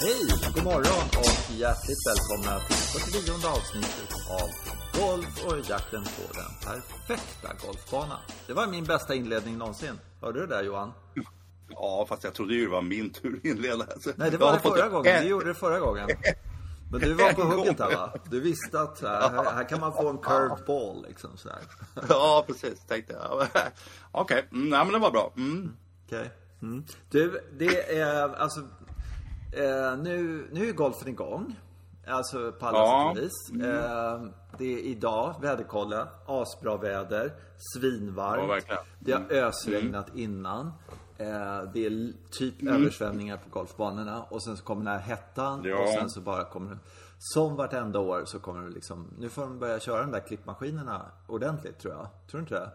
Hej, god morgon och hjärtligt välkomna till 49 avsnittet av Golf och jakten på den perfekta golfbanan. Det var min bästa inledning någonsin. Hörde du det där Johan? Ja, fast jag trodde ju det var min tur att inleda. Nej, det var det förra gången. Du gjorde det förra gången. Men du var på hugget här va? Du visste att här, här, här kan man få en curved ball liksom så här. Ja, precis. Tänkte jag. Okej, okay. mm, nej, men det var bra. Mm. Okej. Okay. Mm. Du, det är alltså... Eh, nu, nu är golfen igång. Alltså på alla ja. sätt och vis. Mm. Eh, det är idag väderkolla, asbra väder, svinvarmt. Ja, det har mm. ösregnat innan. Eh, det är typ mm. översvämningar på golfbanorna och sen så kommer den här hettan ja. och sen så bara kommer det Som vartenda år så kommer det liksom Nu får de börja köra de där klippmaskinerna ordentligt tror jag. Tror du inte det?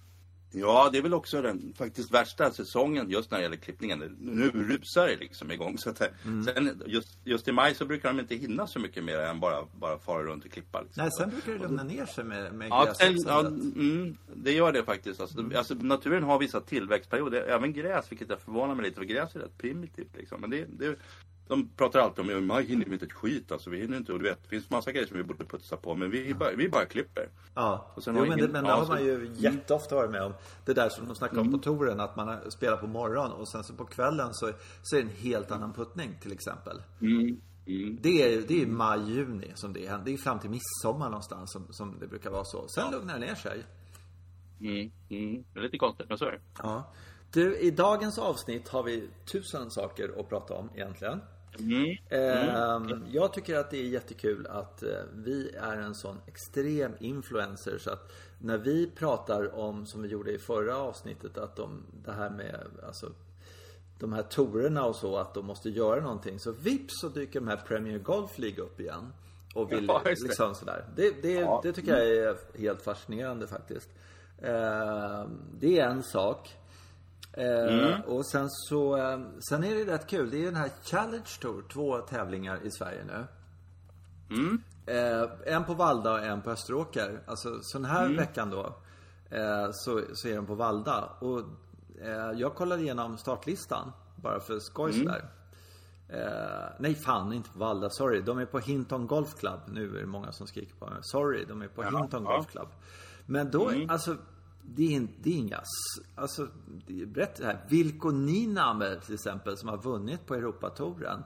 Ja, det är väl också den faktiskt värsta säsongen just när det gäller klippningen. Nu rusar det liksom igång. Så att, mm. sen, just, just i maj så brukar de inte hinna så mycket mer än bara, bara fara runt och klippa. Liksom. Nej, sen brukar det lugna ner sig med, med ja, sen, ja, mm, Det gör det faktiskt. Alltså, mm. alltså, naturen har vissa tillväxtperioder. Även gräs, vilket jag förvånar mig lite för gräs är rätt primitivt. Liksom. Men det, det, de pratar alltid om i maj hinner vi inte ett skit. Alltså, vi hinner inte. Och du vet, det finns massa grejer som vi borde putsa på. Men vi bara, vi bara klipper. Ja, jo, men, ingen, det, men det har man ju jätteofta varit med om. Det där som de snackar om mm. på touren. Att man spelar på morgonen och sen så på kvällen så, så är det en helt annan puttning till exempel. Mm. Mm. Det är, det är maj, juni som det händer. Det är fram till midsommar någonstans som, som det brukar vara så. Sen ja. lugnar det ner sig. Mm. Mm. Det är lite konstigt, men så är det. Ja. Du, i dagens avsnitt har vi tusen saker att prata om egentligen. Mm. Mm. Jag tycker att det är jättekul att eh, vi är en sån extrem influencer så att när vi pratar om, som vi gjorde i förra avsnittet, att de, det här med alltså, de här torerna och så, att de måste göra någonting. Så vips så dyker de här Premier Golf League upp igen. Och vill ja, liksom sådär. Det, det, ja. det tycker jag är helt fascinerande faktiskt. Ehm, det är en sak. Eh, mm. Och sen så, eh, sen är det rätt kul. Det är den här Challenge Tour, två tävlingar i Sverige nu. Mm. Eh, en på Valda och en på Österåker. Alltså så den här mm. veckan då så, så är de på Valda. Och jag kollade igenom startlistan bara för skojs mm. där. Eh, nej fan, inte på Valda, sorry. De är på Hinton Golf Club. Nu är det många som skriker på mig. Sorry, de är på ja, Hinton ja. Golf Club. Men då, mm. alltså det är, det är inga... Alltså, det är rätt här. Vilko Niname till exempel, som har vunnit på Europatouren.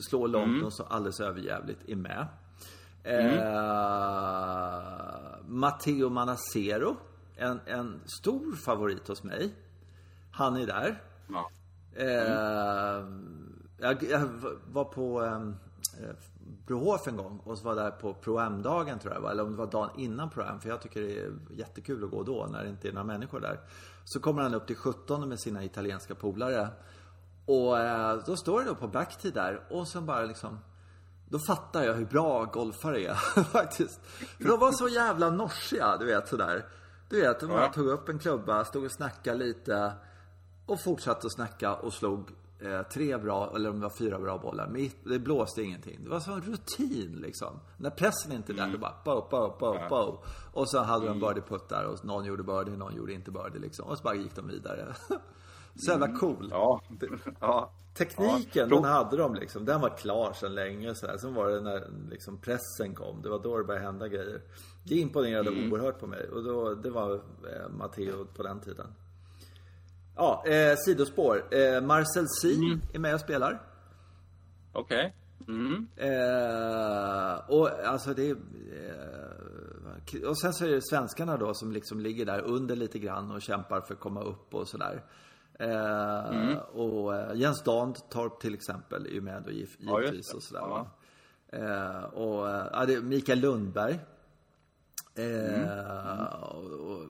Slår långt mm. och så alldeles överjävligt är med. Mm. Eh, Matteo Manacero, en, en stor favorit hos mig. Han är där. Ja. Mm. Eh, jag, jag, var på eh, Brohof en gång och var där på Pro-Am-dagen tror jag Eller om det var dagen innan Pro-Am. För jag tycker det är jättekul att gå då när det inte är några människor där. Så kommer han upp till 17 med sina italienska polare. Och eh, då står det då på backtid där och så bara liksom då fattar jag hur bra golfare är faktiskt. För de var så jävla norsiga, du vet sådär. Du vet, de bara tog upp en klubba, stod och snackade lite och fortsatte att snacka och slog eh, tre bra, eller om det var fyra bra bollar. Mitt, det blåste ingenting. Det var som en rutin liksom. När pressen inte är där, mm. då bara bow, bow, bow, ja. bow. Och så hade de mm. birdie-puttar och någon gjorde birdie, någon gjorde inte birdie liksom. Och så bara gick de vidare. så jävla mm. cool. Ja. ja. Tekniken, ja. den hade de liksom. Den var klar sedan länge så här. Sen var det när liksom, pressen kom. Det var då det började hända grejer. Det imponerade mm. oerhört på mig. Och då, det var eh, Matteo på den tiden. Ja, eh, sidospår. Eh, Marcel C mm. är med och spelar. Okej. Okay. Mm. Eh, och alltså det är, eh, Och sen så är det svenskarna då som liksom ligger där under lite grann och kämpar för att komma upp och sådär. Eh, mm. Och eh, Jens Dantorp till exempel är ju med då givetvis ja, och sådär. Ja. Eh, och ja, det är Mikael Lundberg. Mm. Och, och,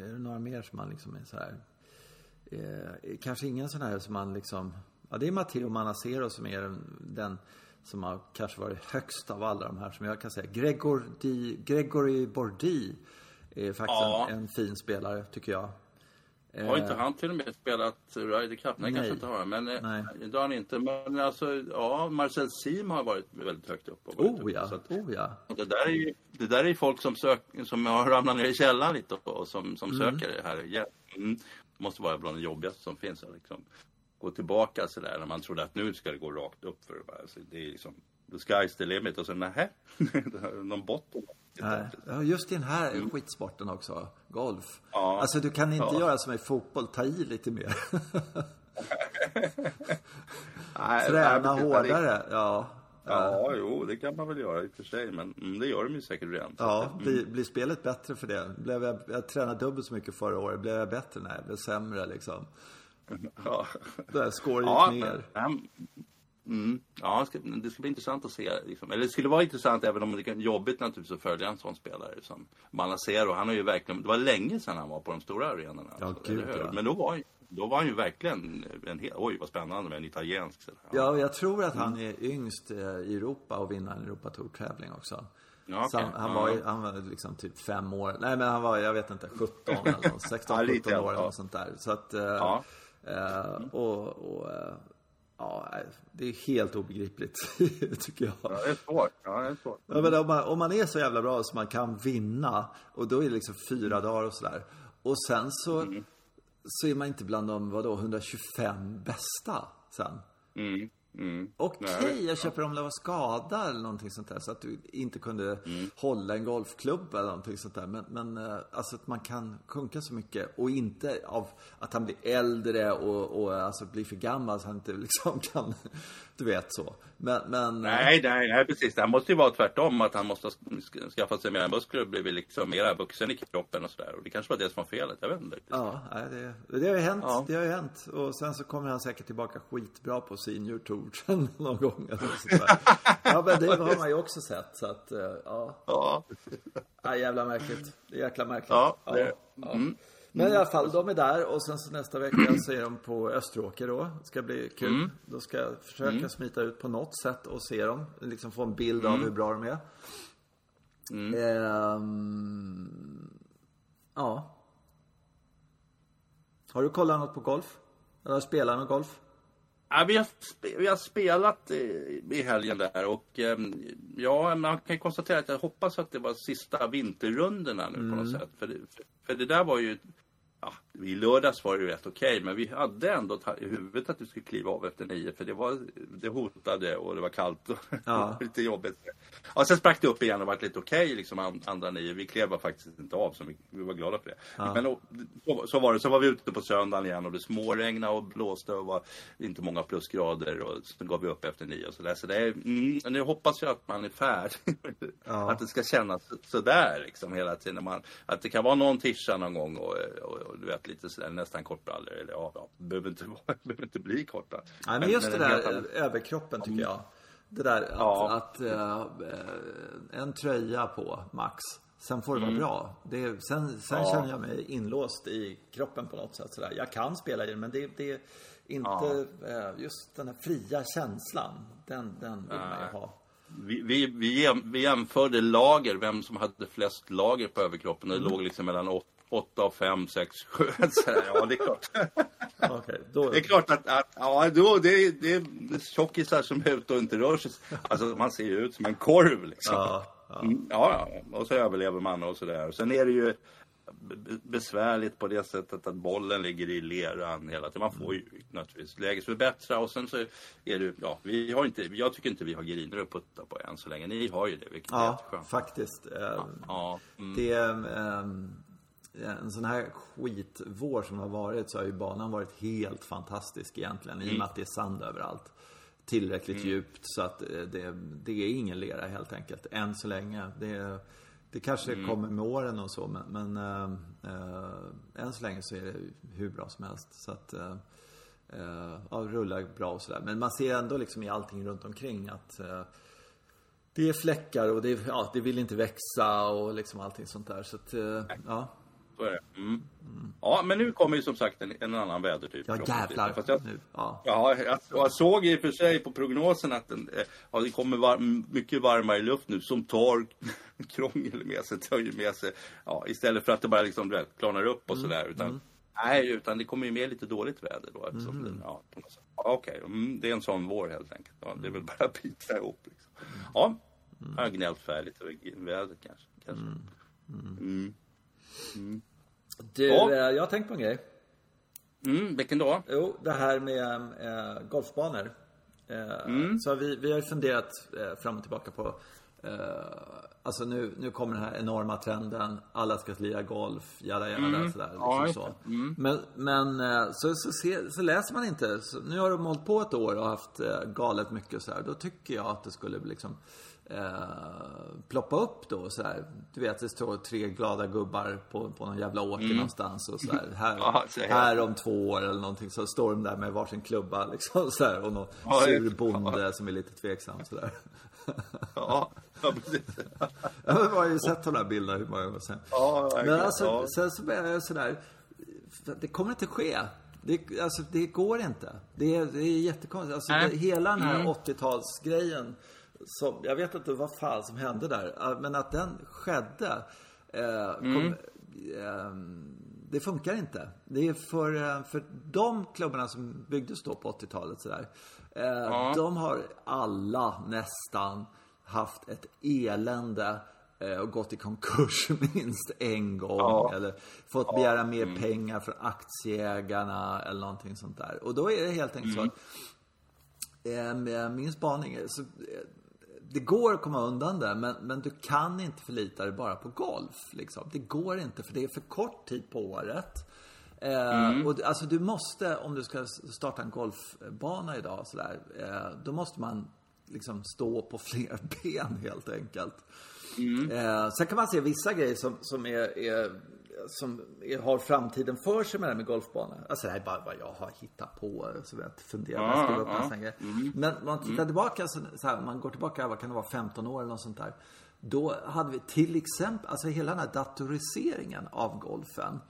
är det några mer som man liksom är så här eh, kanske ingen sån här som man liksom... Ja, det är Matteo Manacero som är den, den som har kanske varit högst av alla de här som jag kan säga. Gregor Di, Gregory Bordi är faktiskt ja. en, en, fin spelare, tycker jag. Har inte eh, han till och med spelat Ryder Cup? Nej, Nej. kanske inte har Men eh, Nej. det har han inte. Men alltså, ja, Marcel Sim har varit väldigt högt upp. Och oh, ja. Att, oh ja. Det där är ju det där är folk som, sök, som har ramlat ner i källaren lite och, som, som mm. söker det här. Yeah. Mm måste vara bland det jobbigaste som finns. Liksom. gå tillbaka sådär när man trodde att nu ska det gå rakt upp för alltså, det är liksom the sky's the limit och så nähä, någon botten. Ja, just i den här mm. skitsporten också, golf. Ja. Alltså du kan inte Ja. göra som i fotboll, ta i lite mer. Träna hårdare, ja. Ja, jo, det kan man väl göra i och för sig, men mm, det gör de ju säkert redan. Ja, att, blir, blir spelet bättre för det? Blev jag, jag tränade dubbelt så mycket förra året. Blev jag bättre? Nej, jag blev sämre liksom. ja. Där score gick Ja, ner. men, mm, ja, det ska, det ska bli intressant att se. Liksom. Eller det skulle vara intressant även om det är jobbigt naturligtvis att följa en sån spelare som Manacero. Han har ju verkligen, det var länge sedan han var på de stora arenorna. Ja, alltså, gud, ja. Men då var, då var han ju verkligen en hel, oj vad spännande med en italiensk. Ja, och jag tror att han är yngst eh, i Europa och vinner en Europatour-tävling också. Ja, Så han, han, Ja. var, han var liksom typ fem år. Nej, men han var, jag vet inte, 17 eller något, 16, Ja, lite 17 år ja. eller något sånt där. Så att, eh, Ja. eh, och, och eh, ja, det är helt obegripligt, tycker jag. Ja, det är svårt. Ja, det är svårt. Ja, men om, man, om man är så jävla bra så man kan vinna och då är det liksom fyra dagar och sådär. Och sen så, Mm. Så är man inte bland de, vadå, 125 bästa sen. Mm, mm. Okej, Nej, jag köper om det var skada eller någonting sånt där så att du inte kunde Mm. hålla en golfklubb eller någonting sånt där. Men, men eh, alltså att man kan sjunka så mycket och inte av att han blir äldre och, och alltså blir för gammal så han inte liksom kan, du vet så. Men, men eh, Nej, nej, nej, precis. Det måste ju vara tvärtom. Att han måste ha sk- skaffat sig mer muskler och blivit liksom mer vuxen i kroppen och sådär. Och det kanske var det som var felet. Jag vet inte. Ja, nej, det, det har ju hänt. Ja. Det har ju hänt. Och sen så kommer han säkert tillbaka skitbra på senior tour sen någon gång. Eller. Ja, men det har man ju också sett. Så att, eh, ja. Ja, ja jävla märkligt. Det är jäkla märkligt. ja, det, mm. Men i alla fall, de är där och sen så nästa vecka så är de på Österåker då. Det ska bli kul. Mm. Då ska jag försöka smita ut på något sätt och se dem. Liksom få en bild Mm. av hur bra de är. Ehm, ja. Har du kollat något på golf? Eller spelat något golf? Ja, vi, har, vi har spelat eh, i helgen där och eh, ja, man kan konstatera att jag hoppas att det var sista vinterrundorna nu på något sätt. För det, för det där var ju, ja, i lördags var det ju rätt okej, men vi hade ändå i huvudet att vi skulle kliva av efter nio för det var, det hotade och det var kallt och Ja. lite jobbigt. Ja, sen sprack det upp igen och var lite okej liksom an- andra nio. Vi klev faktiskt inte av så vi, vi var glada för det. Men och, så, så var det. Så var vi ute på söndagen igen och det småregnade och blåste och var inte många plusgrader och så gav vi upp efter nio och sådär. Så det är, mm, nu hoppas jag att man är färdig. Ja. Att det ska kännas sådär liksom hela tiden. Man, att det kan vara någon tischa någon gång och, och, och du vet lite sådär nästan kortbrallor. Eller ja, ja det behöver inte, vara- behöver inte bli korta. Nej, men just det en helt där annan- eh, överkroppen tycker jag. Det där att, Ja. att eh, en tröja på max. Sen får det vara bra. Det sen sen Mm. Ja. känner jag mig inlåst i kroppen på något sätt. Sådär. Jag kan spela i den men det, det är inte eh, just den här fria känslan. Den, den vill man ju ha. Vi, vi, vi, vi jämförde lager, vem som hade flest lager på överkroppen. Och Mm. det låg liksom mellan 8 och 5, 6, 7. Ja, det är klart. Okej, då, Det är klart att, att ja, då, det, är, det är tjockisar som är ute och inte rör sig. Alltså man ser ju ut som en korv liksom. Ja, ja. Mm, ja, ja. Och så överlever man och sådär. Sen är det ju besvärligt på det sättet att bollen ligger i leran hela tiden. Man får ju naturligtvis lägesförbättra och sen så är det, ja, vi har inte, jag tycker inte vi har griner att putta på än så länge. Ni har ju det, vilket är ja jätteskönt. faktiskt. Eh, Ja, mm, Det är ehm, en sån här skitvår som har varit så har ju banan varit helt fantastisk egentligen. I och med att det är sand överallt. Tillräckligt djupt så att eh, det, det är ingen lera helt enkelt. Än så länge. Det, det kanske kommer med åren och så men, men eh, eh, än så länge så är det hur bra som helst. Så att eh, ja, rullar bra och sådär. Men man ser ändå liksom i allting runt omkring att det är fläckar och det, är, ja, det vill inte växa och liksom allting sånt där. Så att, ja. Så är det. Mm. Ja, men nu kommer ju som sagt en, en annan vädertyp. Ja jävlar. Fast jag, Nu. Ja. Ja, jag, jag såg i och för sig på prognosen att den, eh, ja, det kommer var, mycket varmare luft nu som tar krångel med sig, ju med sig, ja, istället för att det bara liksom vet, klarnar upp och sådär. Utan, Nej, utan det kommer ju med lite dåligt väder då. Eftersom det, ja, Okej, mm, det är en sån vår helt enkelt. Ja, det är väl bara att bita ihop. Liksom. Ja, jag har gnällt färdigt över vädret kanske. kanske. Mm. Du, Ja. eh, jag har tänkt på en grej. Mm, vilken då? Jo, det här med eh, golfbanor. Eh, Så vi, vi har funderat eh, fram och tillbaka på Alltså nu, nu kommer den här enorma trenden. Alla ska lira golf, jada jada Mm. sådär. Liksom Ja, så. Mm. Men, men så, så, se, så läser man inte. Så, nu har de hållit på ett år och haft galet mycket så här. Då tycker jag att det skulle liksom eh, ploppa upp då så här. Du vet, det står tre glada gubbar på, på någon jävla åker någonstans och så här. Här, Mm. Ja, så här om två år eller någonting så står de där med varsin klubba liksom så här. Och någon Ja, sur bonde som är lite tveksam så där. Ja, ja precis. Jag har ju sett de där bilderna hur många gånger sen. Ja, Men alltså, Ja. sen så börjar jag sådär. Det kommer inte ske. Det, alltså, det går inte. Det är, det är jättekonstigt. Alltså, det, hela den här Mm. 80-talsgrejen. Som, jag vet inte vad fan som hände där. äh, Men att den skedde. Eh, kom, Mm. eh, det funkar inte. Det är för, eh, för de klubbarna som byggdes då på 80-talet sådär. Eh, De har alla nästan haft ett elände eh, och gått i konkurs minst en gång. Ja. Eller fått begära mer pengar från aktieägarna eller någonting sånt där. Och då är det helt enkelt så att eh, med min spaning så, eh, det går att komma undan det, men, men du kan inte förlita dig bara på golf. Liksom. Det går inte, för det är för kort tid på året. Eh, och det- alltså du måste, om du ska starta en golfbana idag sådär, eh, då måste man liksom stå på fler ben helt enkelt. Eh, sen kan man se vissa grejer som, som är, är som är, har framtiden för sig med det här med golfbanor. Alltså det här är bara vad jag har hittat på. Så jag funderar på att skriva upp Ja, nästan grejer. Men om man tittar tillbaka, så, så här, man går tillbaka, vad kan det vara, 15 år eller något sånt där. Då hade vi till exempel, alltså hela den här datoriseringen av golfen.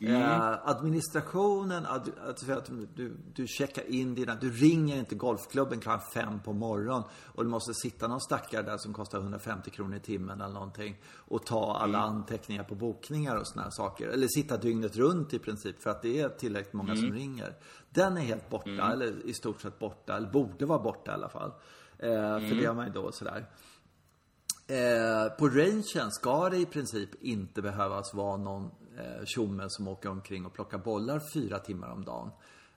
Eh, administrationen, ad, alltså att du, du checkar in dina, du ringer inte golfklubben klockan fem på morgonen och du måste sitta någon stackare där som kostar 150 kronor i timmen eller någonting och ta alla anteckningar på bokningar och såna här saker. Eller sitta dygnet runt i princip för att det är tillräckligt många som ringer. Den är helt borta, eller i stort sett borta, eller borde vara borta i alla fall. Eh, För det har man ju då sådär. Eh, på rangen ska det i princip inte behövas vara någon tjomme som åker omkring och plockar bollar fyra timmar om dagen.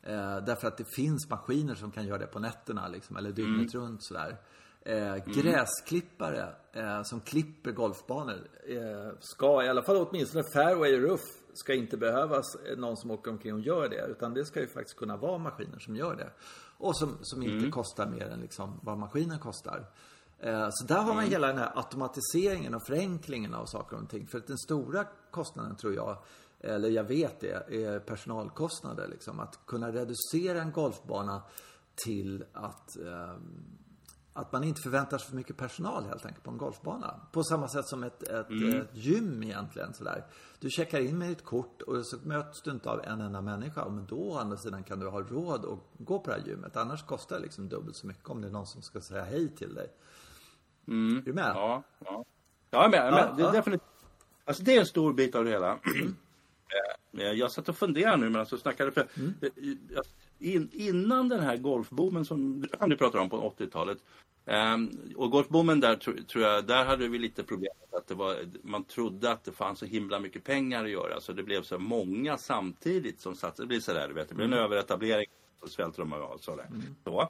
Eh, därför att det finns maskiner som kan göra det på nätterna liksom, eller dygnet runt sådär. Eh, Gräsklippare eh, som klipper golfbanor eh, ska, i alla fall åtminstone fairway rough, ska inte behövas eh, någon som åker omkring och gör det. Utan det ska ju faktiskt kunna vara maskiner som gör det. Och som, som inte kostar mer än liksom vad maskinen kostar. Eh, Så där har man hela den här automatiseringen och förenklingen av saker och ting. För att den stora kostnaden tror jag, eller jag vet det, är personalkostnader. Liksom. Att kunna reducera en golfbana till att, ehm, att man inte förväntar sig för mycket personal helt enkelt på en golfbana. På samma sätt som ett, ett, ett gym egentligen. Sådär. Du checkar in med ditt kort och så möts du inte av en enda människa. Men då å andra sidan kan du ha råd att gå på det här gymmet. Annars kostar det liksom dubbelt så mycket om det är någon som ska säga hej till dig. Är du med? Ja, ja. Jag är med. Jag, är med. Ja, det, är ja. definitivt, alltså det är en stor bit av det hela. Eh, Jag satt och funderade nu medan du snackade. För, eh, in, innan den här golfboomen som du- pratar om på 80-talet. ehm, och golfboomen där tro- tror jag, där hade vi lite problem. Att det var, man trodde att det fanns så himla mycket pengar att göra. Så det blev så många samtidigt som satsade. Det blir så där, du vet. Det blev en överetablering. Så svälter de av och så där. Så.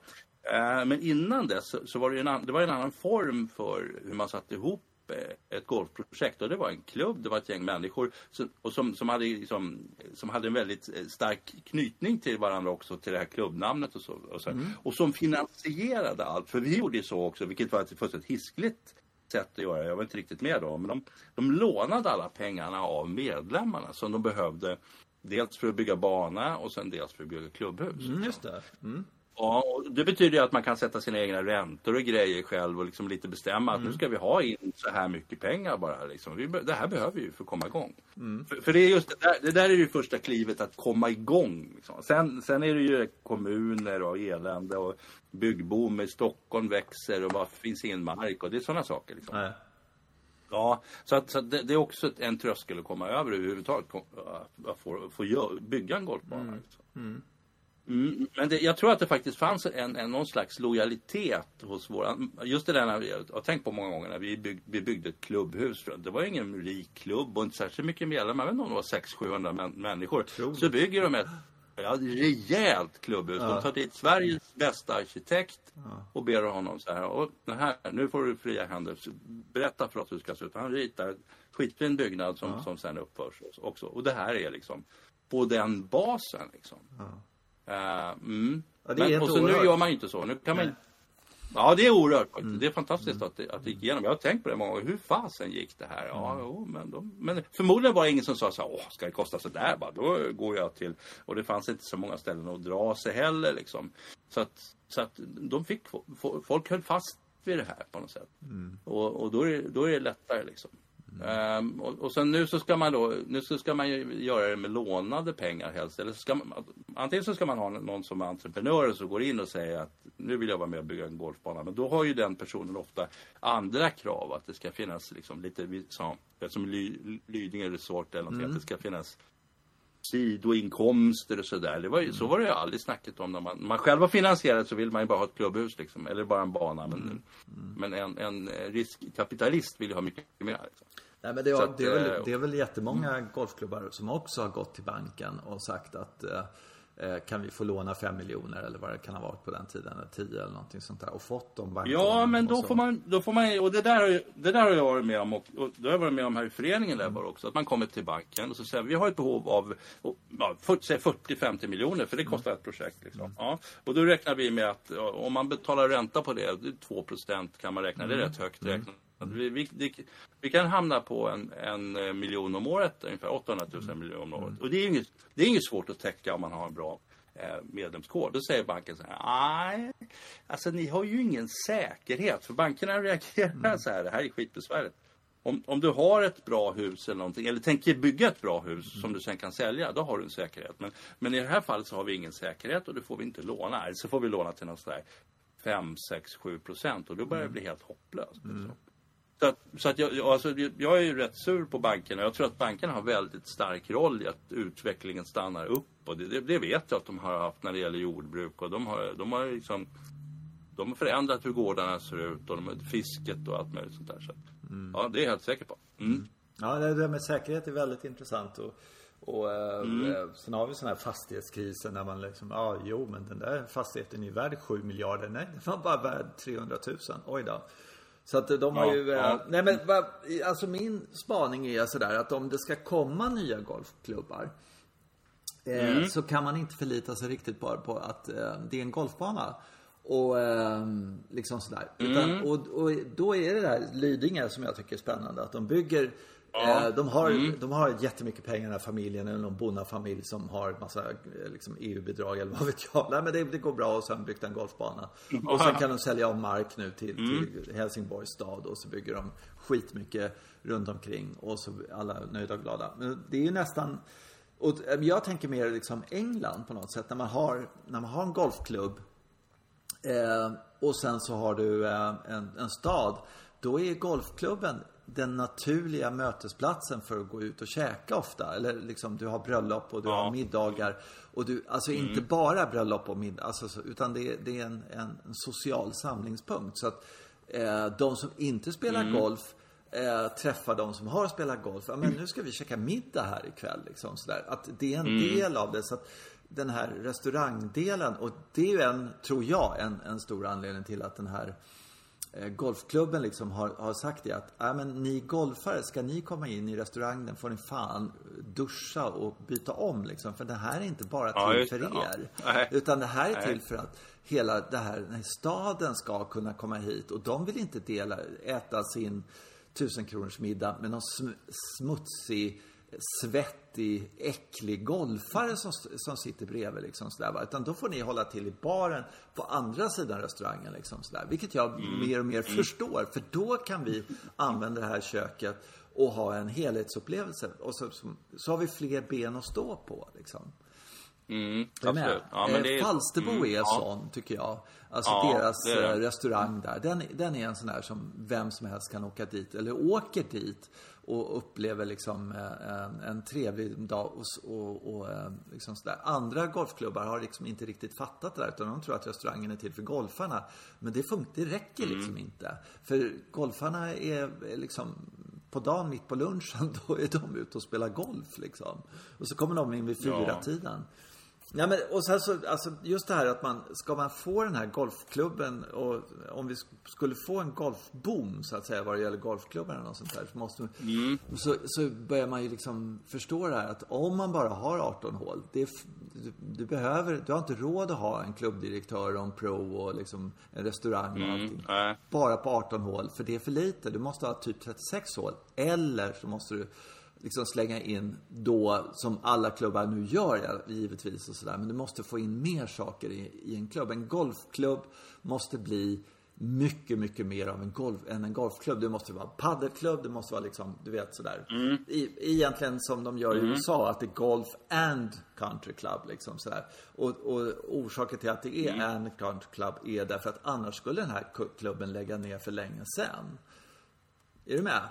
Eh, Men innan dess så- var det, en, det var en annan form för hur man satte ihop eh, ett golfprojekt. Och det var en klubb, det var ett gäng människor som, och som, som, hade, liksom, som hade en väldigt eh, stark knytning till varandra också, till det här klubbnamnet och så. Och, så. och som finansierade allt. För vi gjorde ju så också, vilket var ett fullständigt hiskligt sätt att göra. Jag var inte riktigt med då. Men de, de lånade alla pengarna av medlemmarna som de behövde. Dels för att bygga bana och sen dels för att bygga klubbhus. Mm, just det. Mm. Ja, och det betyder ju att man kan sätta sina egna räntor och grejer själv och liksom lite bestämma att nu ska vi ha in så här mycket pengar bara. Liksom. Vi, det här behöver vi ju för att komma igång. För, för det är just det där, det där är ju första klivet att komma igång. Liksom. Sen, sen är det ju kommuner och elände och byggboom i Stockholm växer och vad finns ingen mark och det är sådana saker. Liksom. Nej. Ja, så, att, så att det, det är också en tröskel att komma över överhuvudtaget. Att få, få bygga en golfbana. Liksom. Mm, men det, jag tror att det faktiskt fanns en, en, någon slags lojalitet hos våra... Just det där när vi, jag har tänkt på många gånger när vi, bygg, vi byggde ett klubbhus. Det var ingen rik klubb och inte särskilt mycket medlemmar. Jag vet inte om det var 600-700 män, människor. Så bygger de ett Ja, rejält klubbhus. De tar dit Sveriges bästa arkitekt och ber honom så här. Och här, nu får du fria händer. Berätta för oss hur det ska se ut. Han ritar en skitfin byggnad som, som sen uppförs också. Och det här är liksom på den basen liksom. Eh, mm. Ja, Men, och så nu oerhört. gör man ju inte så. Nu kan man. Ja, det är oerhört. Mm. Det är fantastiskt att, det, att det gick igenom. Jag har tänkt på det många gånger. Hur fasen gick det här? Ja, Mm. jo, men, de, men förmodligen var det ingen som sa så här, åh, ska det kosta så där? Bara, då går jag till... Och det fanns inte så många ställen att dra sig heller liksom. Så att, så att de fick... Folk höll fast vid det här på något sätt. Mm. Och, och då, är, då är det lättare liksom. Ehm, och, och sen nu så ska man då, nu så ska man göra det med lånade pengar helst. Eller så ska man, antingen så ska man ha någon som är entreprenör som går in och säger att nu vill jag vara med och bygga en golfbana. Men då har ju den personen ofta andra krav. Att det ska finnas liksom lite, sa, som Ly, Lidingö Resort eller någonting. Att det ska finnas sidoinkomster och sådär. Det var ju, Så var det ju aldrig snacket om när man, när man själv har finansierat så vill man ju bara ha ett klubbhus liksom. Eller bara en bana. Men, men en, en riskkapitalist vill ju ha mycket mer. Liksom. Nej, men det, är, att, det, är väl, eh, det är väl jättemånga golfklubbar som också har gått till banken och sagt att eh, eh, kan vi få låna 5 miljoner eller vad det kan ha varit på den tiden, eller 10 eller någonting sånt där och fått de banklånen. Ja, men då får man, då får man, och det där, har det där har jag varit med om och, och det har jag varit med om här i föreningen där bara också. Att man kommer till banken och så säger vi har ett behov av ja, 40 säg 40-50 miljoner för det kostar ett projekt. Liksom. Ja, och då räknar vi med att om man betalar ränta på det, det är 2 kan man räkna, det är rätt högt räknat. Vi, vi, vi kan hamna på en, en eh, miljon om året, ungefär 800 000 miljoner om året. Och det är, inget, det är inget svårt att täcka om man har en bra eh, medlemskår. Då säger banken så här, nej, alltså ni har ju ingen säkerhet. För bankerna reagerar så här, det här är skitbesvärligt. Om, om du har ett bra hus eller någonting, eller tänker bygga ett bra hus som du sen kan sälja, då har du en säkerhet. Men, men i det här fallet så har vi ingen säkerhet och då får vi inte låna. Eller så får vi låna till något sådär 5, 6, 7 procent och då börjar det bli helt hopplöst. Liksom. Så att, så att jag, alltså, jag är ju rätt sur på bankerna. Jag tror att bankerna har väldigt stark roll i att utvecklingen stannar upp. Och det, det, det vet jag att de har haft när det gäller jordbruk. Och de har, de har liksom de har förändrat hur gårdarna ser ut och de fisket och allt möjligt sånt där. Så att, Ja, det är jag helt säker på. Mm. Ja, det där med säkerhet är väldigt intressant. Och, och eh, Mm. eh, sen har vi sådana här fastighetskriser när man liksom, ja jo men den där fastigheten är värd 7 miljarder. Nej, den var bara värd 300 000. Oj då. Så att de har Ja, ju, eh, ja. nej men alltså min spaning är sådär att om det ska komma nya golfklubbar eh, Mm. så kan man inte förlita sig riktigt bara på att eh, det är en golfbana. Och eh, liksom sådär. Utan, Mm. och, och då är det där Lidingö som jag tycker är spännande. Att de bygger Eh, de, har, Mm. de har jättemycket pengar den här familjen, eller någon bonnafamilj som har massa eh, liksom, EU-bidrag eller vad vet jag. Nej men det, det går bra och sen byggt en golfbana. Och sen kan de sälja av mark nu till, till Helsingborgs stad och så bygger de skitmycket runt omkring och så alla nöjda och glada. Men det är ju nästan och eh, jag tänker mer liksom England på något sätt. När man har, när man har en golfklubb Eh, och sen så har du eh, en, en stad. Då är golfklubben den naturliga mötesplatsen för att gå ut och käka ofta. Eller liksom du har bröllop och du Ja. har middagar. Och du, alltså inte bara bröllop och middag, alltså, så- utan det, är- det är en, en, en social samlingspunkt. Så att eh, de som inte spelar golf eh, träffar de som har spelat golf. Ja, men nu ska vi käka middag här ikväll. Liksom, sådär. Att det är en del av det. Så att den här restaurangdelen, och det är ju en, tror jag, en, en stor anledning till att den här golfklubben liksom har, har sagt det att äh, men ni golfare, ska ni komma in i restaurangen får ni fan duscha och byta om liksom. För det här är inte bara Ja, till just för ja. er. Nej. Utan det här är till för att hela det här, den här staden ska kunna komma hit och de vill inte dela, äta sin tusen kronors middag med någon sm, smutsig, svettig, äcklig golfare som, som sitter bredvid liksom sådär va. Utan då får ni hålla till i baren på andra sidan restaurangen liksom sådär. Vilket jag mer och mer förstår. För då kan vi använda det här köket och ha en helhetsupplevelse. Och så, så, så har vi fler ben att stå på liksom. Mm, absolut. Ja, men det är, Eh, Falsterbo mm, är ja. sån, tycker jag. Alltså Ja, deras det det. eh, restaurang där. Den, den är en sån där som vem som helst kan åka dit, eller åker dit och upplever liksom eh, en, en trevlig dag och, och, och eh, liksom sådär. Andra golfklubbar har liksom inte riktigt fattat det där, utan de tror att restaurangen är till för golfarna. Men det, fun- det räcker Mm. liksom inte. För golfarna är är liksom på dagen mitt på lunchen, då är de ute och spelar golf liksom. Och så kommer de in vid fyra Ja. tiden. Ja, men, och sen så, alltså, just det här att man, ska man få den här golfklubben och om vi skulle få en golfboom så att säga vad det gäller golfklubbarna och sånt där så måste Mm. så, så börjar man ju liksom förstå det här att om man bara har 18 hål, det du, du behöver, du har inte råd att ha en klubbdirektör och en pro och liksom en restaurang och allting. Mm. Bara på 18 hål, för det är för lite. Du måste ha typ 36 hål. Eller så måste du liksom slänga in då, som alla klubbar nu gör givetvis och sådär. Men du måste få in mer saker i, i en klubb. En golfklubb måste bli mycket, mycket mer av en golf, än en golfklubb. Det måste vara paddelklubb, det måste vara liksom, du vet sådär. I, egentligen som de gör i USA, att det är golf and country club liksom sådär. Och, och orsaken till att det är and country club är därför att annars skulle den här klubben lägga ner för länge sedan. Är du med?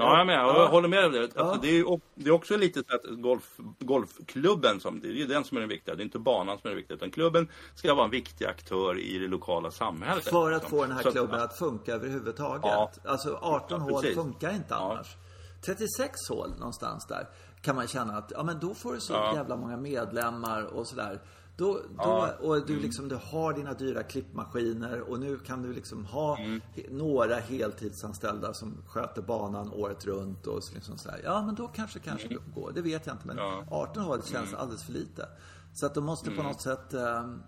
Ja, jag med. Jag Ja. håller med om det. Alltså, Ja. det, är, det är också lite så att golf, golfklubben, som, det är ju den som är den viktiga. Det är inte banan som är den viktiga. Utan klubben ska vara en viktig aktör i det lokala samhället. För att liksom. få den här Så klubben att funka överhuvudtaget. Ja. Alltså 18 Ja, hål funkar inte Ja. annars. 36 hål någonstans där kan man känna att, ja men då får du så Ja. jävla många medlemmar och sådär. Då, då, Ja. Och du liksom, du har dina dyra klippmaskiner och nu kan du liksom ha Mm. några heltidsanställda som sköter banan året runt och så liksom sådär. Ja men då kanske kanske det går. Det vet jag inte men Mm. Ja. Mm. 18 hål känns alldeles för lite. Så att de måste på något sätt ehm,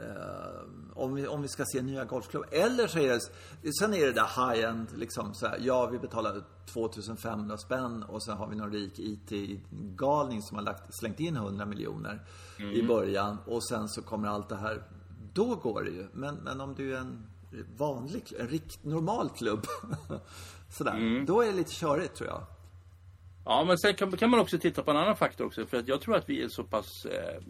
Eh, om, vi, om vi ska se nya golfklubbar. Eller så är det, sen är det där high-end liksom så här, ja vi betalar 2500 spänn och sen har vi någon rik IT-galning som har lagt, slängt in 100 miljoner i början och sen så kommer allt det här. Då går det ju. Men, men om du är en vanlig, en rikt, normal klubb sådär, då är det lite körigt tror jag. Ja, men sen kan, kan man också titta på en annan faktor också. För att jag tror att vi är så pass eh,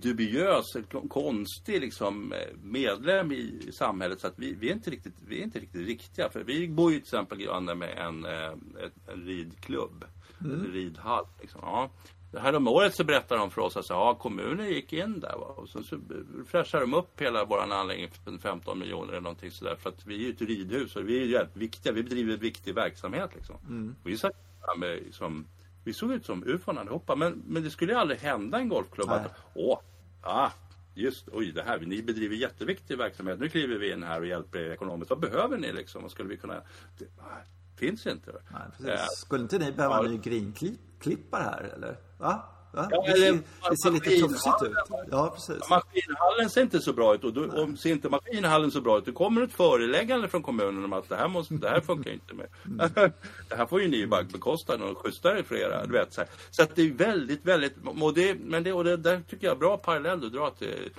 dubiös, konstig liksom, eh, medlem i samhället så att vi, vi, är inte riktigt, vi är inte riktigt riktiga. För vi bor ju till exempel granne med en, eh, en, ridklubb, en ridhall. Liksom. Ja. Det här om året så berättar de för oss att ja, kommunen gick in där va? och så, så fräschar de upp hela vår anläggning för 15 miljoner eller någonting sådär. För att vi är ju ett ridhus och vi är ju viktiga. Vi bedriver en viktig verksamhet liksom. Vi satt med liksom, vi såg ut som ufon allihopa. Men, men det skulle ju aldrig hända en golfklubb Nej. att, åh, ah, just, oj det här, ni bedriver jätteviktig verksamhet. Nu kliver vi in här och hjälper er ekonomiskt. Vad behöver ni liksom? Vad skulle vi kunna, det, nej, finns inte. Nej, precis. Eh, Skulle inte ni behöva ja. en ny grinklippare här eller? Va? Va? Ja, det, ser, det ser lite tufsigt ut. Ja, precis. Maskinhallen ser inte så bra ut och då, om ser inte maskinhallen så bra ut då kommer ett föreläggande från kommunen om att det här, måste, det här funkar inte med. det här får ju ni bara bekosta och schyssta er för era, du vet. Så, här. så att det är väldigt, väldigt, och det, men det, och det där tycker jag är bra parallell du drar till,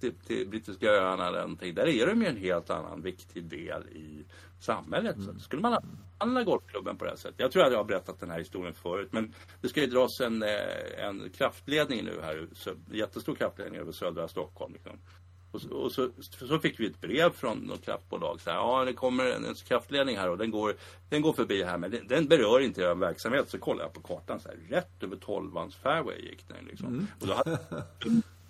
till, till brittiska öarna eller någonting. Där är de ju en helt annan viktig del i samhället. Så att skulle man behandla golfklubben på det här sättet. Jag tror att jag har berättat den här historien förut. Men det ska ju dras en, eh, en kraftledning nu här. så- Jättestor kraftledning över södra Stockholm. Liksom. Och, så, och så, så fick vi ett brev från något kraftbolag. Så här, ja, det kommer en, en kraftledning här och den går, den går förbi här. Men den, den berör inte er verksamhet. Så kollar jag på kartan. Så här, rätt över 12 fairway gick den. Liksom. Och då hade,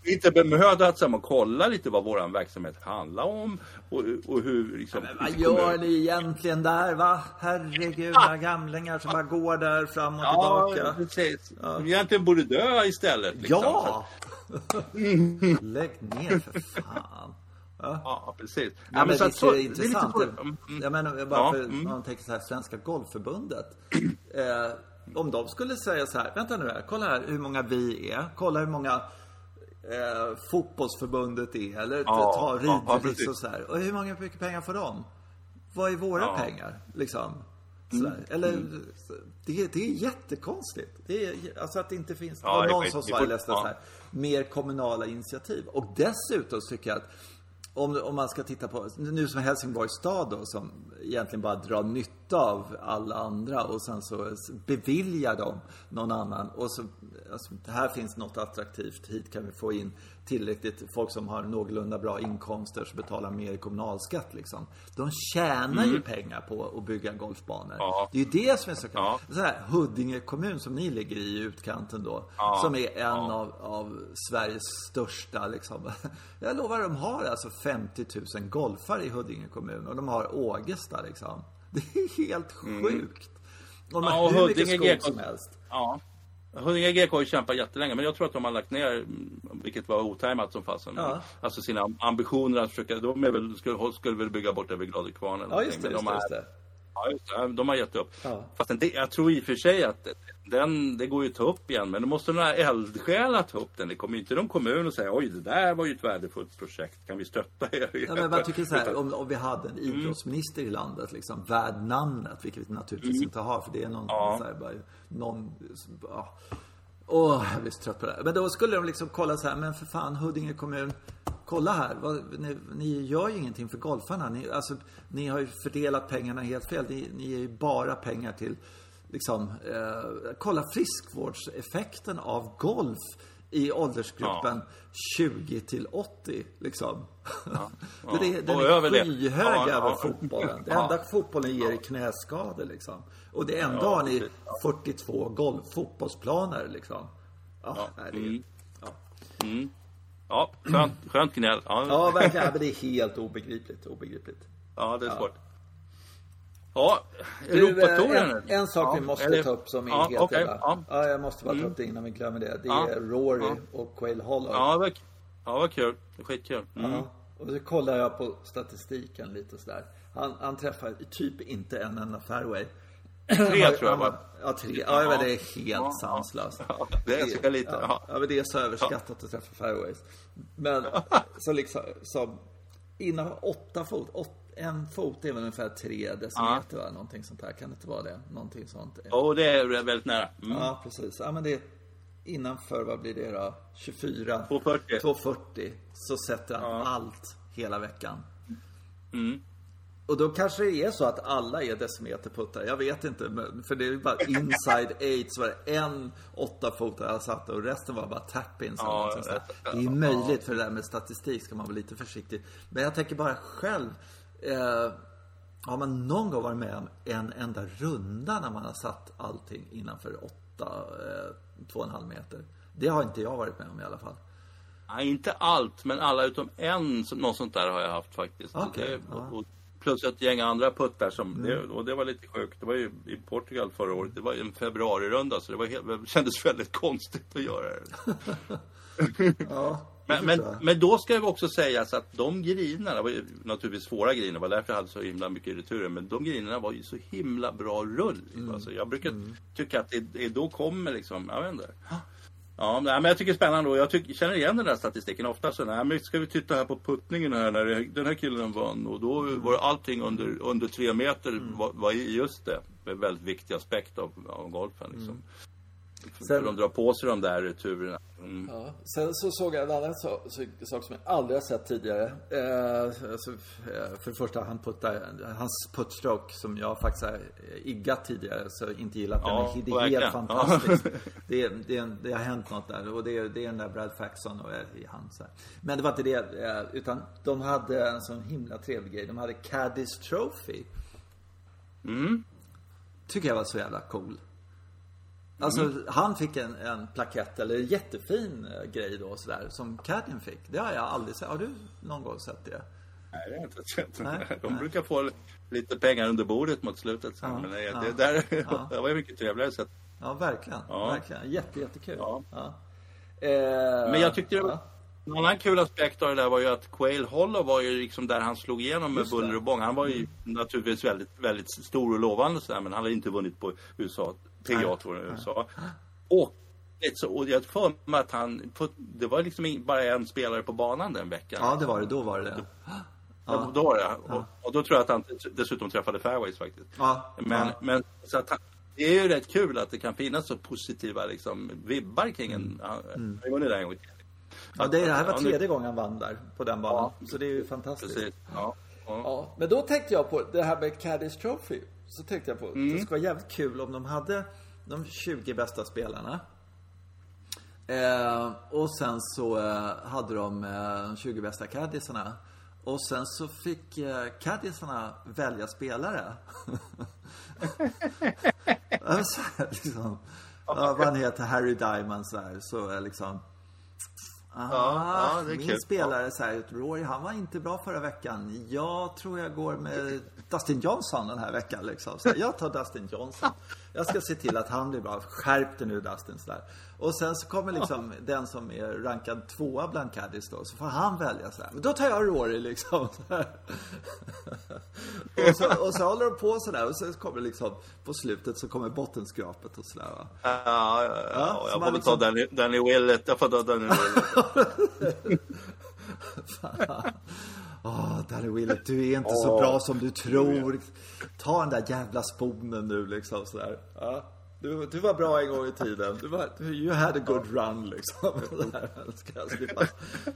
inte bemödat sig om att kolla lite vad vår verksamhet handlar om och, och hur liksom... Men vad gör ni egentligen där va? Herregud, några gamlingar som bara går där fram och Ja, tillbaka. precis. Ja. Egentligen borde dö istället. Liksom. Ja! Lägg ner för fan. Ja, precis. Ja, men så att visst så- är det intressant. lite så- mm, mm. Jag menar, bara Ja, för mm. man tänker så här, Svenska Golfförbundet. Eh, om de skulle säga så här, vänta nu här, kolla här hur många vi är. Kolla hur många eh, fotbollsförbundet är. Eller Ja, ta ja, ja, och så här. Och hur många mycket pengar får de? Vad är våra Ja. pengar? Liksom. Mm. Eller, det, det är jättekonstigt. Det är, alltså att det inte finns, Ja, någon som jag läste så här, mer kommunala initiativ. Och dessutom tycker jag att om, om man ska titta på, nu som Helsingborgs stad då som egentligen bara drar nytta av alla andra och sen så beviljar de någon annan och så, alltså, här finns något attraktivt, hit kan vi få in tillräckligt folk som har någorlunda bra inkomster som betalar mer i kommunalskatt liksom. De tjänar ju pengar på att bygga golfbanor. Mm. Ja. Det är ju det som är så kul. Ja. Så här, Huddinge kommun som ni ligger i, utkanten då. Ja. Som är en av, av Sveriges största liksom. Jag lovar, de har alltså 50 000 golfare i Huddinge kommun. Och de har Ågesta liksom. Det är helt sjukt. Och de Mm. Ja, har och hur mycket Huddinge skog GK som helst. Ja. Huddinge GK har ju kämpat jättelänge, men jag tror att de har lagt ner, mm, vilket var otajmat som fasen, Ja. alltså sina ambitioner att försöka, de väl, skulle, skulle väl bygga bort över Gladökvarn eller Ja, just det. men de just har- det. Ja, just det. De har gett upp. Ja. Fast det, jag tror i och för sig att den, det går ju att ta upp igen. Men då måste några eldsjälar ta upp den. Det kommer inte någon kommun och säga oj det där var ju ett värdefullt projekt. Kan vi stötta er? Ja, men jag tycker så här, om, om vi hade en Mm. idrottsminister i landet, liksom, värd namnet, vilket vi naturligtvis inte har, för det är någon, Mm. Ja. så här, bara, någon, ja. Åh, jag blir så trött på det här. Men då skulle de liksom kolla så här, men för fan Huddinge kommun, kolla här, vad, ni, ni gör ju ingenting för golfarna. Ni, alltså, ni har ju fördelat pengarna helt fel. Ni, ni ger ju bara pengar till, liksom, eh, kolla friskvårdseffekten av golf i åldersgruppen 20 till 80, liksom. ja. Det är, den Och är skyhög Ja, över ja. fotbollen. Det Ja. enda fotbollen ger är knäskador liksom. Och det ändå Ja, har ni precis. 42 golf, fotbollsplaner liksom. Ja, det är, Mm. Ja. Skönt, skönt gnäll. Ja, ja, verkligen. Men det är helt obegripligt. Obegripligt. ja, det är svårt. Ja, Du, Europatouren. en, en sak vi Ja, måste eller- ta upp som är ja, helt jävla... ja. Ja, jag måste bara ta upp det innan vi glömmer det. Det Ja. är Rory och Quail Hollow. Ja, vad, ja, vad kul. Skitkul. Mm. Ja. Och så kollar jag på statistiken lite sådär. Han, han träffar typ inte en enda fairway. Tre tror jag var. Ja, tre. Ja, men det är helt Ja, sanslöst. Ja, det är så lite. Ja, Ja. ja, men det är så överskattat att träffa fairways. Men så liksom, som innan åtta fot, åt, en fot är väl ungefär tre decimeter va? Någonting sånt här, kan det inte vara det? Någonting sånt. Och det är väldigt nära. Mm. Ja, precis. Ja, men det är innanför, vad blir det då? 24? 240. 240. Så sätter han Ja. allt hela veckan. Mm. Och då kanske det är så att alla är decimeterputtar. Jag vet inte. För det är ju bara inside eight så var det en åttafotare jag satte och resten var bara tap-ins. Ja, det är ju möjligt för det där med statistik ska man vara lite försiktig. Men jag tänker bara själv. Eh, har man någon gång varit med om en enda runda när man har satt allting innanför åtta, eh, två och en halv meter? Det har inte jag varit med om i alla fall. Nej, inte allt, men alla utom en, något sånt där har jag haft faktiskt. Okej, Det-. Mm. och, plus ett gäng andra puttar som, det, och det var lite sjukt. Det var ju i Portugal förra året, det var ju en februarirunda så det var helt, det kändes väldigt konstigt att göra det. Ja, Men, men, jag. men då ska det också sägas att de grinerna var ju naturligtvis svåra griner, det var därför jag hade så himla mycket returer. Men de grinerna var ju så himla bra rull. Mm. Alltså, jag brukar tycka att det, det då kommer liksom, jag vet inte. Ja, men jag tycker det är spännande och jag tycker, känner igen den där statistiken ofta. Så, nej, men ska vi titta här på puttningen här när det, den här killen vann och då var allting under, under tre meter Mm. var, var i just det. En väldigt viktig aspekt av, av golfen liksom. Mm. Sen- de drar på sig de där returerna. Mm. Ja. Sen så såg jag en annan sak, sak som jag aldrig har sett tidigare. Eh, alltså, eh, för det första, han puttar, hans puttstroke som jag faktiskt har iggat tidigare så inte gillat den. Ja, men det är helt fantastiskt. Det, är- det, är- det har hänt något där och det, är- det är den där Brad Faxon och eh, han så här. Men det var inte det, eh, utan de hade en sån himla trevlig grej. De hade Caddies Trophy. Mm. Tycker jag var så jävla cool. Alltså han fick en, en plakett eller en jättefin eh, grej då sådär som Caddien fick. Det har jag aldrig sett. Har du någon gång sett det? Nej, det har jag inte sett. Nej, De nej. brukar få lite pengar under bordet mot slutet. Ja, Men det, ja, det, där, ja. det var ju mycket trevligare sätt. Ja, verkligen. Ja. Verkligen. Jätte, jättekul. Ja. Eh, Men jag tyckte det var, ja. en annan kul aspekt av det där var ju att Quail Hollow var ju liksom där han slog igenom med. Mm. buller och bång. Han var ju naturligtvis väldigt, väldigt stor och lovande sådär, men han hade inte vunnit på USA, PGA-touren i USA. Och, och jag får mig att han, det var liksom bara en spelare på banan den veckan. ja, det var det. Då var det det. Ja. Då var det. Och, och då tror jag att han dessutom träffade fairways faktiskt. Ja. Men, ja. men så att han, det är ju rätt kul att det kan finnas så positiva liksom, vibbar kring en... Han gång till. Mm. ja, det, det här var Ja, tredje gången han vann där på den banan. Så det är ju fantastiskt. Precis. Ja. Ja. Ja, men då tänkte jag på det här med Caddies Trophy. Så tänkte jag på, Mm. det skulle vara jävligt kul om de hade de 20 bästa spelarna. Eh, och sen så eh, hade de eh, de 20 bästa caddisarna. Och sen så fick eh, caddisarna välja spelare. alltså, liksom, vad han heter, Harry Diamond så här, så är liksom Ah, ja, är min kul. spelare så här, Rory, han var inte bra förra veckan. Jag tror jag går med Dustin Johnson den här veckan liksom. Så jag tar Dustin Johnson. Jag ska se till att han blir bra. Skärp dig nu Dustin. Sådär. Och sen så kommer liksom den som är rankad tvåa bland caddies då. Så får han välja sådär. Då tar jag Rory liksom. och, så, och så håller de på sådär. Och så kommer liksom på slutet så kommer bottenskrapet och sådär va. Ja, ja, ja. Ja, jag får väl ta liksom- Danny, Danny Willett. Jag får ta Danny Willett. Åh, Danny Willett, du är inte så bra som du tror. Ta den där jävla sponen nu liksom sådär. Ja. Du, du var bra en gång i tiden. Du var, you had a good run liksom.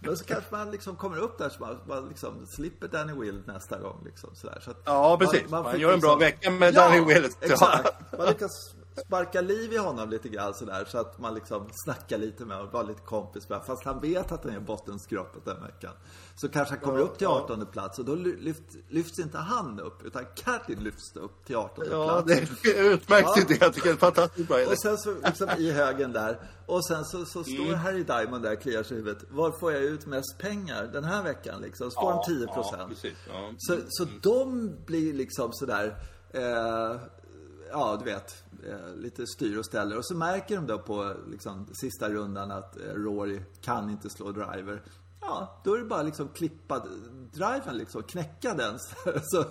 Men så kanske man liksom kommer upp där så man, man liksom slipper Danny Willett nästa gång liksom sådär. Så Ja, precis. Man, fick gör en bra vecka med Danny Willett. Ja. Exakt. Man lyckas sparka liv i honom lite grann sådär så att man liksom snackar lite med honom, vara lite kompis med. Fast han vet att han är bottenskrapet den veckan. Så kanske han kommer upp till 18 plats och då ly- lyft, lyfts inte han upp utan Catlin lyfts upp till 18 Ja, plats. det är utmärkt Ja. idé. Jag tycker det är en fantastiskt bra idé. Och sen så liksom i högen där. Och sen så, så står Mm. Harry Diamond där och kliar sig i huvudet. Var får jag ut mest pengar den här veckan liksom? Så får Ja, de 10 ja, procent. precis. Ja. Så, så de blir liksom sådär, eh, ja du vet, eh, lite styr och ställer. Och så märker de då på liksom, sista rundan att eh, Rory kan inte slå driver. Ja, då är det bara liksom klippa driven liksom, knäcka den. Så,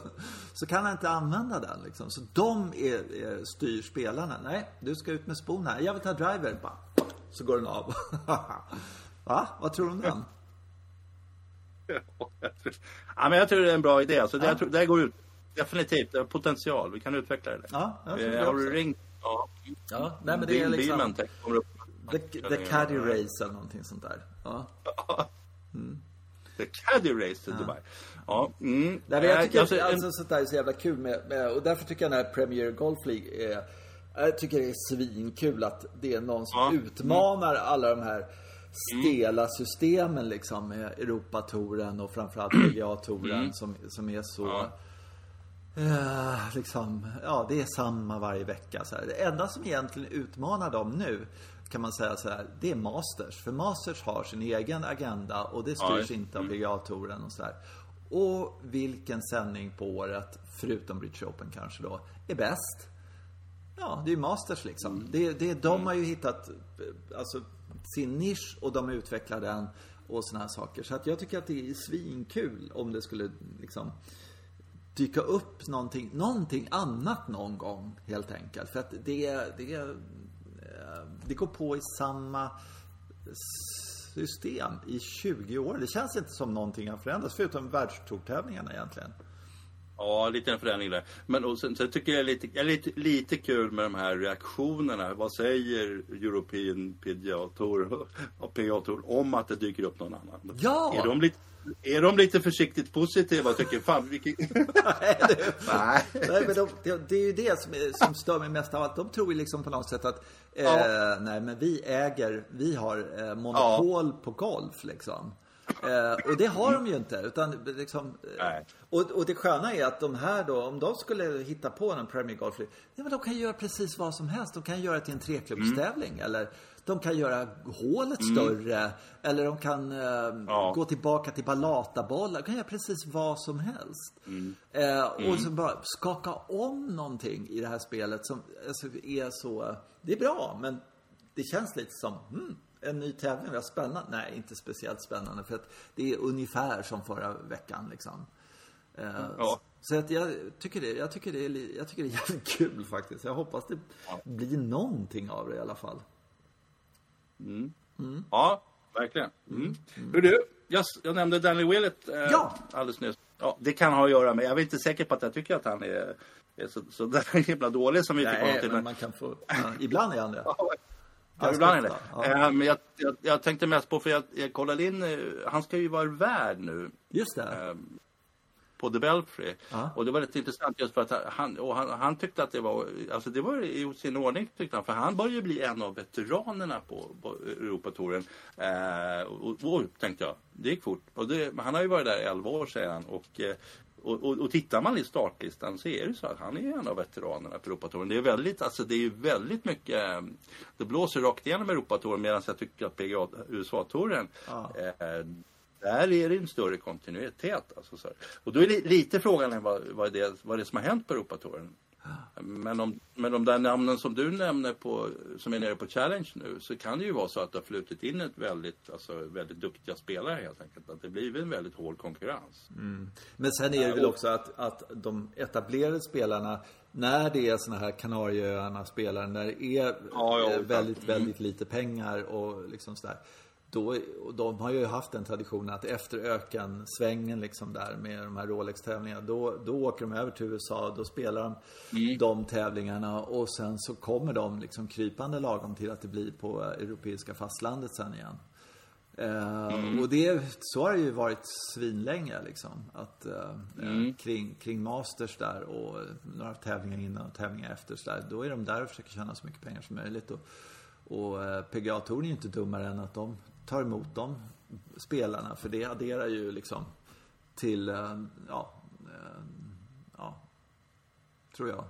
så kan han inte använda den liksom. Så de är, är styr spelarna. Nej, du ska ut med spon här. Jag vill ta driver. Bara, så går den av. Va? Vad tror du om den? Ja, men jag tror det är en bra idé. Alltså, det, jag tror, det går ut. Definitivt, det har potential. Vi kan utveckla det. Ja, jag tror det Eh, har du ringt? Ja. Ja, nej men det är liksom... The, the Caddy Race eller någonting sånt där. Ja. The Caddy Race till Dubai. Ja. Mm. Nej, men jag tycker Eh, alltså, en- sånt där är så jävla kul med, med, och därför tycker jag den här Premier Golf League är, jag tycker det är svinkul att det är någon som Ja. Mm. utmanar alla de här stela systemen liksom med Europatouren och framförallt PGA-touren Mm. som, som är så Eh, liksom, ja det är samma varje vecka. Så här. Det enda som egentligen utmanar dem nu kan man säga så här, det är Masters. För Masters har sin egen agenda och det styrs Ja, inte av PGA-touren och så här. Och vilken sändning på året, förutom British Open kanske då, är bäst? Ja, det är ju Masters liksom. Det, det, de har ju hittat eh, alltså, sin nisch och de utvecklar den och såna här saker. Så att jag tycker att det är svinkul om det skulle liksom dyka upp någonting, någonting annat någon gång helt enkelt. För att det, det, eh, det går på i samma system i 20 år. Det känns inte som någonting har förändrats förutom världstourtävlingarna egentligen. Ja, en förändring där. Men och sen, sen tycker jag det är lite, jag är lite, lite kul med de här reaktionerna. Vad säger European PGA Tour, PGA Tour om att det dyker upp någon annan? Ja! Är de lite, är de lite försiktigt positiva och tycker fan vilken... Nej. Nej, men de, det, det är ju det som, som stör mig mest av allt. De tror ju liksom på något sätt att eh, Ja. nej, men vi äger, vi har eh, monopol på golf liksom. Eh, och det har de ju inte. Utan liksom, eh, Nej. och, och det sköna är att de här då, om de skulle hitta på en Premier Golf League, ja, men de kan göra precis vad som helst. De kan göra det till en treklubbstävling. Eller de kan göra hålet större. Eller de kan eh, Ja. gå tillbaka till ballatabollar. De kan göra precis vad som helst. Eh, och så bara skaka om någonting i det här spelet som alltså, är så... Det är bra, men det känns lite som hmm, en ny tävling. Vad spännande. Nej, inte speciellt spännande. För att det är ungefär som förra veckan liksom. Eh, Ja. Så att jag tycker, det, jag, tycker det är, jag tycker det är jävligt kul faktiskt. Jag hoppas det blir någonting av det i alla fall. Ja, verkligen. Mm. Hur du, jag, jag nämnde Danny Willett eh, Ja. alldeles nyss. Ja, det kan ha att göra med, jag är inte säker på att jag tycker att han är, är så, så där himla dålig som vi fick honom Nej, till. men man kan få... Ja, ibland är han det. Ja, ibland är det. ja. Eh, Men jag, jag, jag tänkte mest på, för jag, jag kollade in, eh, han ska ju vara värd nu Just det. På The Belfry. Ja. Och det var rätt intressant just för att han, och han, han tyckte att det var, alltså det var i sin ordning tyckte han. För han börjar ju bli en av veteranerna på, på Europatouren. Eh, och, och tänkte jag, det gick fort. Och det, han har ju varit där i 11 år säger han. Och, eh, och, och, och tittar man i startlistan så är det så att han är en av veteranerna på Europatouren. Det är väldigt, alltså det är väldigt mycket, eh, det blåser rakt igenom Europatouren medan jag tycker att PGA USA-touren Ja. eh, där är det en större kontinuitet. Alltså, så här. Och då är det lite frågan vad, vad, är det, vad är det som har hänt på Europatouren. Men, om, men de där namnen som du nämner på, som är nere på Challenge nu, så kan det ju vara så att det har flutit in ett väldigt, alltså, väldigt duktiga spelare helt enkelt. Att det blir en väldigt hård konkurrens. Mm. Men sen är det väl också att, att de etablerade spelarna, när det är såna här Kanarieöarna-spelare, när det är Ja, ja, ja. väldigt, väldigt lite pengar och liksom sådär. Då, de har ju haft den traditionen att efter ökensvängen liksom där med de här Rolex-tävlingarna, då, då åker de över till USA, då spelar de Mm. de tävlingarna och sen så kommer de liksom krypande lagom till att det blir på europeiska fastlandet sen igen. Eh, Och det, så har det ju varit svinlänge liksom. Att, eh, eh, kring, kring Masters där och några tävlingar innan och tävlingar efter så där. Då är de där och försöker tjäna så mycket pengar som möjligt. Och, och eh, PGA-touren är ju inte dummare än att de tar emot de spelarna. För det adderar ju liksom till, eh, ja, eh, ja, tror jag.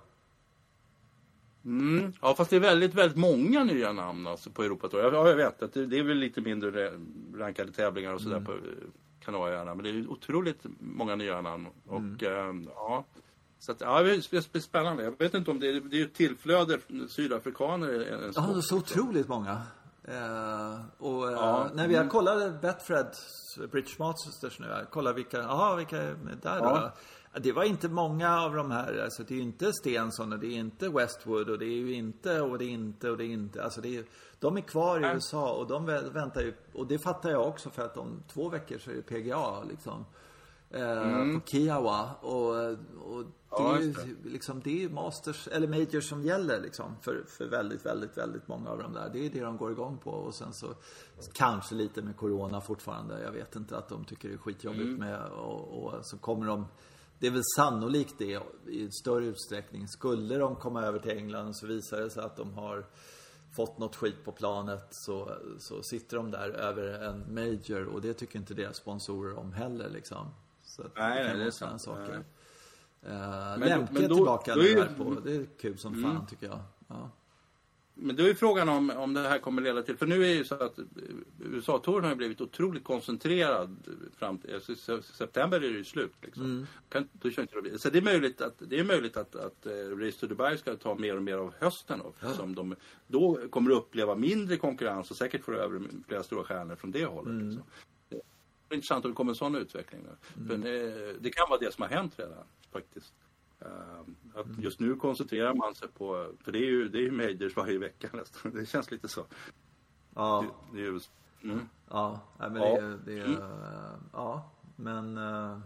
Mm. Ja, fast det är väldigt, väldigt många nya namn alltså på Europatour. Ja, jag vet att det, det är väl lite mindre rankade tävlingar och sådär på eh, Kanarieöarna. Men det är otroligt många nya namn. Och eh, ja, så att, ja, det blir spännande. Jag vet inte om det är, det är ju tillflöde sydafrikaner. Ja, sport. det är så otroligt många. Eh, och eh, Ja. när vi har kollat Betfred, British Masters nu, jag vilka, jaha, vilka är där då? Ja. Ja, Det var inte många av de här, alltså det är ju inte Stensson och det är inte Westwood och det är ju inte och det är inte och det är inte, alltså det är, de är kvar i. USA och de vä- väntar ju, och det fattar jag också för att om två veckor så är det PGA liksom. Eh, På Kiawa och, och det Mm. Ja, är ju liksom, det är Masters, eller Majors som gäller liksom. För, för väldigt, väldigt, väldigt många av de där. Det är det de går igång på. Och sen så kanske lite med Corona fortfarande. Jag vet inte att de tycker det är skitjobbigt Mm. med. Och, och så kommer de, det är väl sannolikt det i större utsträckning. Skulle de komma över till England så visar det sig att de har fått något skit på planet så, så sitter de där över en major och det tycker inte deras sponsorer om heller liksom. Så att Nej, nej, kan det är vara sådana saker. Nej. Uh, Men- Lemke men då- tillbaka då är där på. Det är kul som fan Mm. tycker jag. Ja. Men då är frågan om, om det här kommer leda till, för nu är det ju så att eh, USA-touren har ju blivit otroligt koncentrerad fram till, alltså, se- september är det ju slut liksom. Kan, då kör inte det, så det är möjligt att, det är möjligt att, att eh, Race to Dubai ska ta mer och mer av hösten då, eftersom de då kommer att uppleva mindre konkurrens och säkert få över flera stora stjärnor från det hållet. Liksom. Intressant om det kommer en sån utveckling. Då. För det, kan vara det som har hänt redan faktiskt. Ehm, att just nu koncentrerar man sig på, för det är ju, det är ju majors varje vecka nästan. Det känns lite så. Ja, Det, det är ju, mm. ja, men det, är- det är, eh, ja, men, eh,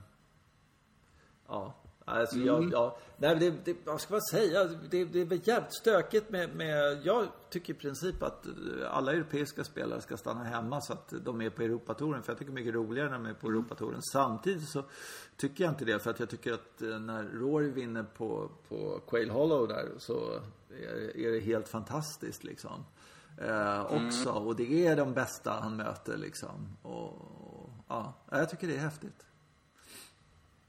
ja. Alltså, Mm. jag, ja, nej, det, det, vad ska man säga? Det, det är jävligt stökigt med, med, jag tycker i princip att eh, alla europeiska spelare ska stanna hemma så att de är på Europatouren. För jag tycker det är mycket roligare när de är på Europatouren. Samtidigt så tycker jag inte det. För att jag tycker att eh, när Rory vinner på, på Quail Hollow där så är, är det helt fantastiskt liksom. Eh, också. Och det är de bästa han möter liksom. Och, och, ja, jag tycker det är häftigt.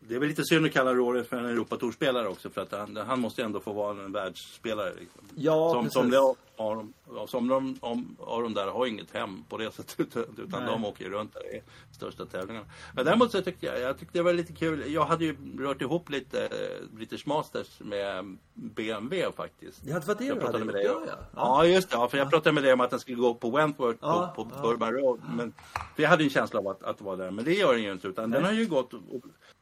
Det är väl lite synd att kalla Rory för en Europatourspelare också för att han, han måste ändå få vara en världsspelare. Liksom. Ja, som, precis. som de, de, som de om, de där har inget hem på det sättet utan Nej. de åker runt där i största tävlingarna. Men däremot så tyckte jag, jag tyckte det var lite kul. Jag hade ju rört ihop lite eh, British Masters med BMW faktiskt. Ja, det var det jag du pratade hade med gjort. dig Ja, ja. Ja, just det. Ja, för jag pratade med dig om att den skulle gå på Wentworth Ja, på, på. Bourbon Road. Men, för jag hade en känsla av att, att det var där. Men det gör den ju inte. Utan den har ju gått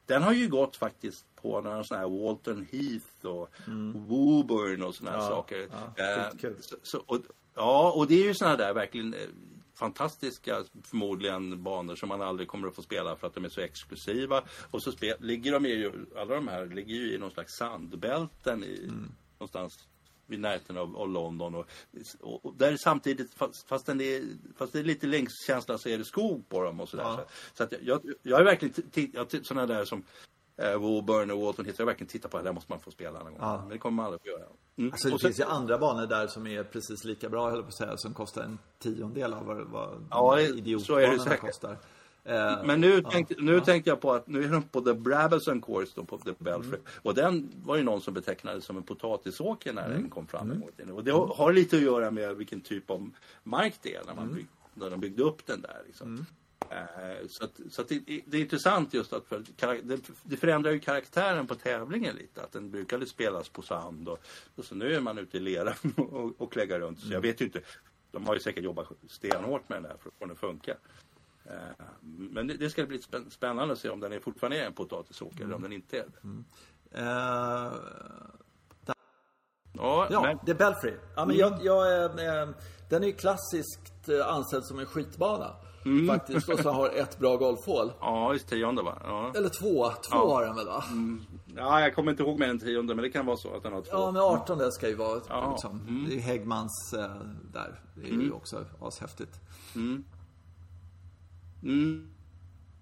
den har ju gått faktiskt på några sådana här Walton Heath och Woburn och sådana här Mm. Ja, saker. ja, skitkul. så, så, och, ja, och det är ju sådana där verkligen eh, fantastiska, förmodligen, banor som man aldrig kommer att få spela för att de är så exklusiva. Och så ligger de ju, alla de här ligger ju i någon slags sandbälten i, Mm. någonstans vid närheten av, av London. Och, och, och där är samtidigt, fast, fast, den är, fast det är lite längskänsla så är det skog på dem och sådär. Ja. Så, så att jag, jag, är verkligen, jag, sådana där som eh, Woburn och Walton Heath, jag verkligen tittat på det, där måste man få spela någon gång. Ja. Men det kommer man aldrig få göra. Mm. Alltså det Och finns ju andra banor där som är precis lika bra, höll på att säga, som kostar en tiondel av vad, vad Ja, de idiotbanorna kostar. Eh, Men nu, tänkte, nu tänkte jag på att nu är de på The Brabazon Course på The Belfry. Och den var ju någon som betecknade som en potatisåker när den kom fram en gång i tiden. Och det har, lite att göra med vilken typ av mark det är när, man bygg, när de byggde upp den där. Liksom. Eh, Så, att, så att det, det är intressant just att för, det, det förändrar ju karaktären på tävlingen lite. Att den brukade spelas på sand och, och så nu är man ute i leran och, och kläggar runt. Så jag vet ju inte. De har ju säkert jobbat stenhårt med den här för att få den att funka. Eh, Men det, ska bli spän- spännande att se om den är fortfarande är en potatisåker eller om den inte är det. Eh, Ja, ja, men, det är Belfry. Ja, men jag, jag, eh, eh, den är ju klassiskt ansedd som en skitbana. Mm. Faktiskt. Och så har ett bra golfhål. ja just tionde va? Ja. Eller två. Två Ja. har den väl va? ja, jag kommer inte ihåg mer än tionde men det kan vara så att den har två. Ja, men 18 det ska ju vara Ja. liksom. Det är Häggmans där. Det är ju också ashäftigt. Mm.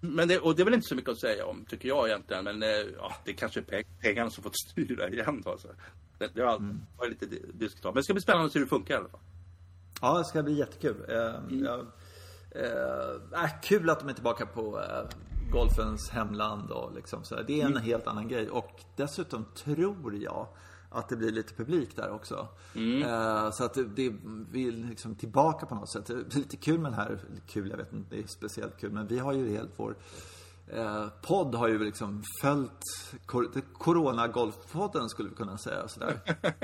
Men det, och det är väl inte så mycket att säga om, tycker jag egentligen. Men eh, ja, det är kanske pe- pengarna som fått styra igen då. Så. Det, det har Mm. varit lite di- diskutabelt. Men det ska bli spännande att se hur det funkar i alla fall. Ja, det ska bli jättekul. Eh, jag, eh, äh, kul att de är tillbaka på eh, golfens hemland och liksom så. Det är en helt annan grej. Och dessutom tror jag att det blir lite publik där också. Eh, så att det, det vi är liksom tillbaka på något sätt. Det är lite kul med den här, kul, jag vet inte, det är speciellt kul. Men vi har ju helt vår eh, podd har ju liksom följt kor- Corona-golfpodden skulle vi kunna säga sådär.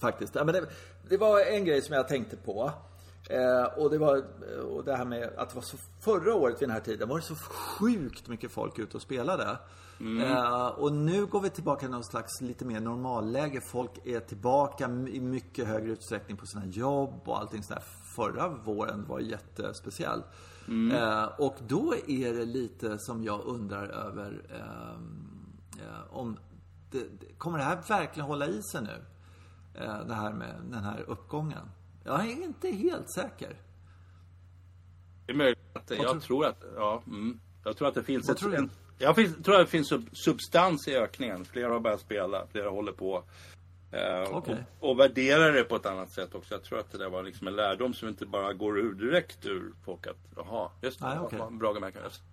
Faktiskt. Ja, men det, det var en grej som jag tänkte på. Eh, och det var och det här med att det var så förra året vid den här tiden var det så sjukt mycket folk ute och spelade. Eh, och nu går vi tillbaka till någon slags lite mer normalläge. Folk är tillbaka i mycket högre utsträckning på sina jobb och allting sådär. Förra våren var jättespeciell. Eh, och då är det lite som jag undrar över ehm, eh, om det, det, kommer det här verkligen hålla i sig nu? Eh, det här med den här uppgången. Jag är inte helt säker. Det är möjligt att, jag tror- tror att, ja, mm, jag tror att det finns Vad ett, tror en, jag finns, tror att det finns sub, substans i ökningen. Flera har börjat spela, flera håller på. Eh, Okej. och, och värderar det på ett annat sätt också. Jag tror att det där var liksom en lärdom som inte bara går ur direkt ur folk att, jaha, just det, Nej, ja, vad bra.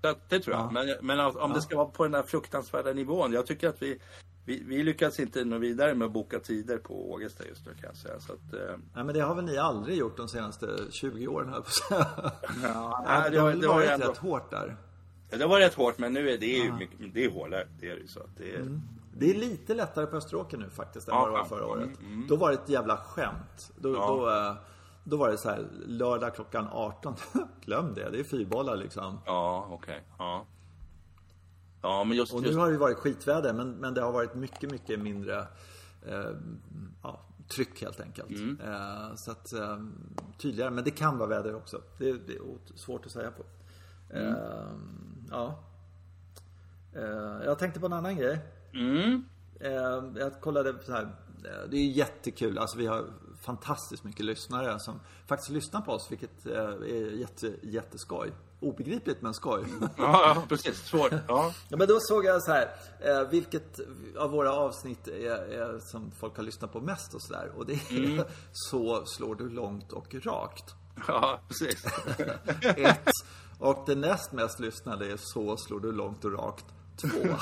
Så att, det tror jag. Ja. Men, men att- om det ska vara på den där fruktansvärda nivån. Jag tycker att vi, vi, vi lyckas inte nå vidare med att boka tider på Ågesta just nu kan jag säga. Så att, eh, Nej, men det har väl ni aldrig gjort de senaste 20 åren, jag på ja, Nej, det, har var, det var varit ändå... rätt hårt där. Ja, Det var rätt hårt men nu är det ju mycket, det är hårdare. Det är ju så. att Det är, Det är lite lättare på Österåker nu faktiskt än Ja, vad det var ja. förra året. Mm, Då var det ett jävla skämt. Då, Ja. då, eh, då var det så här, lördag klockan 18. Glöm det, det är fyrbollar liksom. Ja, okej. Ja. Ja, men just... Och just nu har det ju varit skitväder, men, men det har varit mycket, mycket mindre eh, ja, tryck helt enkelt. Mm. Eh, så att, eh, tydligare, men det kan vara väder också. Det, det är svårt att säga på. Mm. Eh, ja. Eh, jag tänkte på en annan grej. Mm. Eh, jag kollade så här. Det är jättekul. Alltså vi har fantastiskt mycket lyssnare som faktiskt lyssnar på oss, vilket eh, är jätte, jätteskoj. Obegripligt men skoj. Ja, ja, precis. Svårt. Ja. Ja, men då såg jag så här, eh, vilket av våra avsnitt är, är som folk har lyssnat på mest och sådär. Och det är Så slår du långt och rakt. ja, precis. Ett. Och det näst mest lyssnade är Så slår du långt och rakt. Två.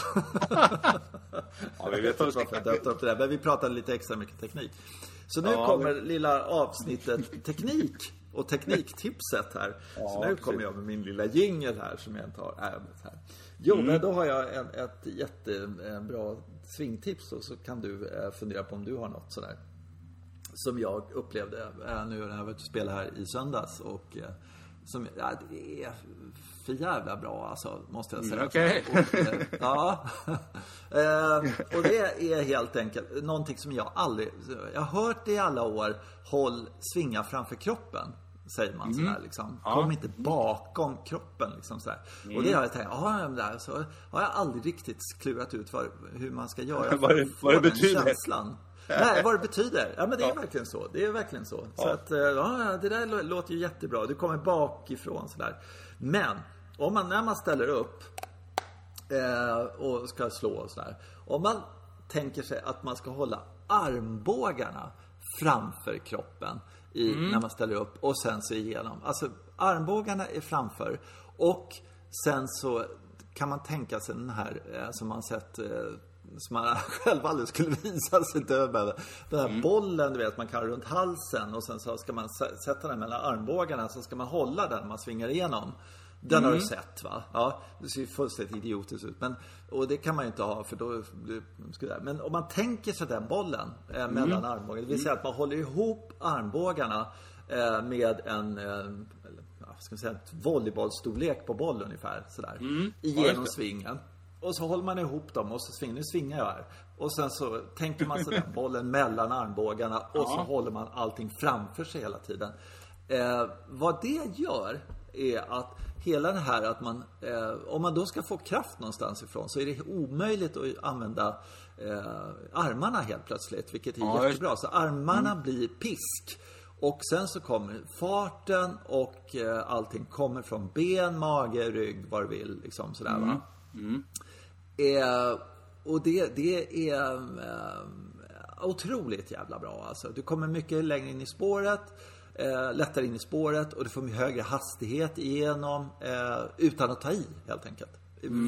Ja, vi vet varför jag döpte upp det där. Men vi pratade lite extra mycket teknik. Så nu Ja, kommer lilla avsnittet teknik och tekniktipset här. så Ja, nu precis. kommer jag med min lilla jingel här som jag inte har ämnet här. Jo, Mm. men då har jag en, ett jättebra svingtips och så kan du eh, fundera på om du har något sådär. Som jag upplevde eh, nu när jag var ute och spelade här i söndags och eh, som, ja, det är för jävla bra alltså, måste jag säga. Mm, okej. Och, eh, ja. Eh, och det är helt enkelt någonting som jag aldrig, jag har hört det i alla år, håll, svinga framför kroppen. Säger man sådär liksom. Mm. Ja. Mm. Kom inte bakom kroppen liksom sådär. Och det har jag tänkt, ja men där så har jag aldrig riktigt klurat ut vad, hur man ska göra Vad det- vad det betyder. känslan. Nej, vad det betyder. Ja, men det är Ja. verkligen så. Det är verkligen så. Så Ja. att, eh, ja, det där lå- låter ju jättebra. Du kommer bakifrån sådär. Men, om man, när man ställer upp eh, och ska slå och sådär. Om man tänker sig att man ska hålla armbågarna framför kroppen i, när man ställer upp och sen så igenom. Alltså armbågarna är framför och sen så kan man tänka sig den här eh, som man sett eh, som man själv aldrig skulle visa sig dö med. Den här bollen du vet man kan ha runt halsen och sen så ska man sä- sätta den mellan armbågarna så ska man hålla den när man svingar igenom. Den har du sett va? Ja, det ser ju fullständigt idiotiskt ut. Men, och det kan man ju inte ha för då... det- Men om man tänker sig den bollen eh, mellan armbågarna. Det vill säga att man håller ihop armbågarna eh, med en... Eh, ja, ska man säga, volleybollstorlek på boll ungefär. Sådär. Igenom det. svingen. Och så håller man ihop dem och så svingar, nu svingar jag här. Och sen så tänker man sig den bollen mellan armbågarna och så håller man allting framför sig hela tiden. Eh, vad det gör är att hela det här att man, eh, om man då ska få kraft någonstans ifrån så är det omöjligt att använda eh, armarna helt plötsligt, vilket är Ja, jättebra. Så armarna blir pisk. Och sen så kommer farten och eh, allting kommer från ben, mage, rygg, vad du vill. Liksom sådär va. Eh, och det, det är eh, otroligt jävla bra alltså. Du kommer mycket längre in i spåret. Eh, lättare in i spåret och du får högre hastighet igenom eh, utan att ta i helt enkelt.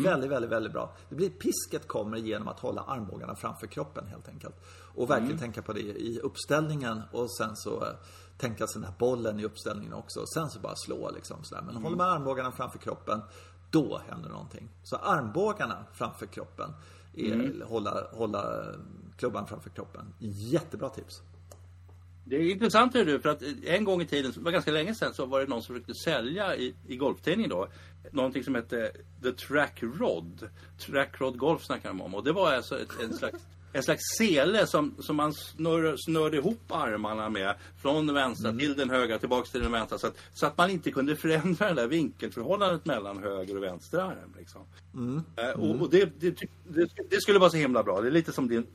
Väldigt, väldigt, väldigt bra. Det blir, pisket kommer genom att hålla armbågarna framför kroppen helt enkelt. Och verkligen tänka på det i uppställningen och sen så eh, tänka sig den här bollen i uppställningen också. Sen så bara slå liksom sådär. Men håller man armbågarna framför kroppen då händer någonting. Så armbågarna framför kroppen, är, hålla, hålla klubban framför kroppen. Jättebra tips. Det är intressant hur du, för att en gång i tiden, det var ganska länge sedan, så var det någon som försökte sälja i, i golftidning då, någonting som hette The Track Rod. Track Rod Golf snackar de om. Och det var alltså ett, en slags en slags sele som, som man snör, snörde ihop armarna med från den vänstra till den högra tillbaks till den vänstra så att, så att man inte kunde förändra det där vinkelförhållandet mellan höger och vänster arm. Liksom. Eh, och och det, det, det, det skulle vara så himla bra. Det är lite som din,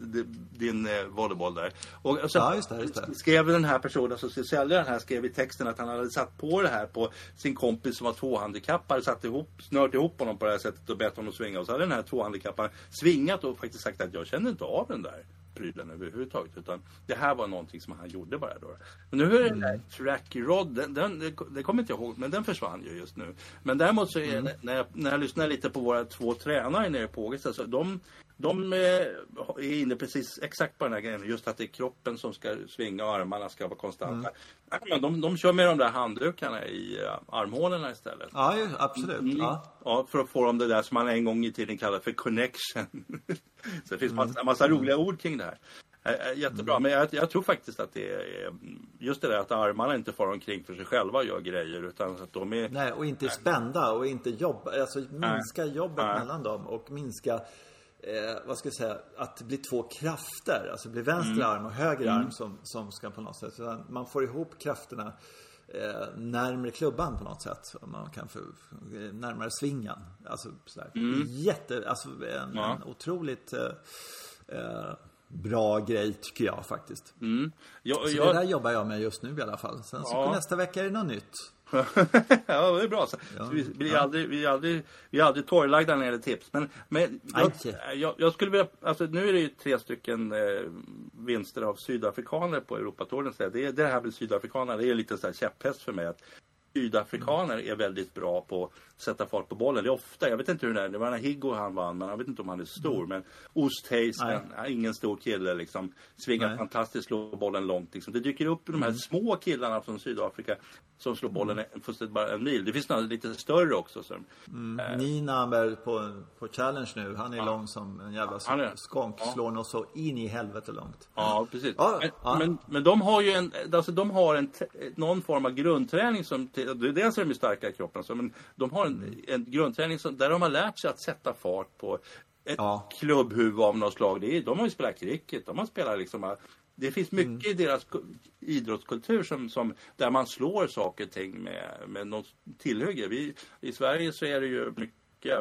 din, eh, volleyboll där. Och, så Ja, just just skrev den här personen som skulle sälja den här skrev i texten att han hade satt på det här på sin kompis som var tvåhandikappad. Satt ihop, snört ihop honom på det här sättet och bett honom svinga. Och så hade den här tvåhandikapparen svingat och faktiskt sagt att jag kände inte av den där prylen överhuvudtaget. Utan det här var någonting som han gjorde bara då. Men nu är den där Tracky Rod, den, den, det, det kommer inte jag ihåg, men den försvann ju just nu. Men däremot så är det, när, jag, när jag lyssnar lite på våra två tränare nere på Ågesta så de de eh, är inne precis exakt på den här grejen. Just att det är kroppen som ska svinga och armarna ska vara konstanta. Men de, de kör med de där handdukarna i uh, armhålorna istället. Ja, absolut. Mm. Ja. Ja, för att få dem det där som man en gång i tiden kallade för connection. så det finns massa, massa roliga ord kring det här. Eh, eh, Jättebra, men jag, jag tror faktiskt att det är just det där att armarna inte far omkring för sig själva och gör grejer utan att de är Nej, och inte spända och inte jobba. Alltså minska jobbet mellan dem och minska Eh, vad ska jag säga, att det blir två krafter. Alltså det blir vänster Mm. arm och höger arm som, som ska på något sätt. Så man får ihop krafterna eh, närmare klubban på något sätt. Man kan få närmare svingen. Alltså sådär. Jätte, alltså en, Mm. Ja. en otroligt eh, eh, bra grej tycker jag faktiskt. Mm. Jag, Så jag, det där jobbar jag med just nu i alla fall. Sen så Ja. nästa vecka är det något nytt. ja, det är bra. Så, vi, vi, är aldrig, vi, är aldrig, vi är aldrig torrlagda när det gäller tips. Men, men jag, jag, jag skulle vilja, alltså nu är det ju tre stycken eh, vinster av sydafrikaner på Europatouren. Det, det här med sydafrikaner, det är lite så här käpphäst för mig. Att sydafrikaner är väldigt bra på sätta fart på bollen. Det är ofta, jag vet inte hur det är, det var när Higgo han vann, men jag vet inte om han är stor. Men Osthays, Nej. en- ingen stor kille liksom. Svingar Nej. fantastiskt, slår bollen långt. Liksom. Det dyker upp de här små killarna från Sydafrika som slår bollen en- fullständigt bara en mil. Det finns några lite större också. Som, eh, Nina är på, på challenge nu. Han är lång som en jävla Han är- skånk. ja. Slår nog så in i helvete långt. Ja, precis. Ja, men, ja. Men, men de har ju en, alltså de har en, någon form av grundträning som, dels är de ju starka i kroppen, alltså, men de har en, Mm. en grundträning som, där de har lärt sig att sätta fart på ett Ja. klubbhuvud av något slag. Det är, de har ju spelat cricket, de har spelat liksom, det finns mycket Mm. i deras ku- idrottskultur som, som, där man slår saker och ting med, med något tillhygge. Vi, I Sverige så är det ju mycket,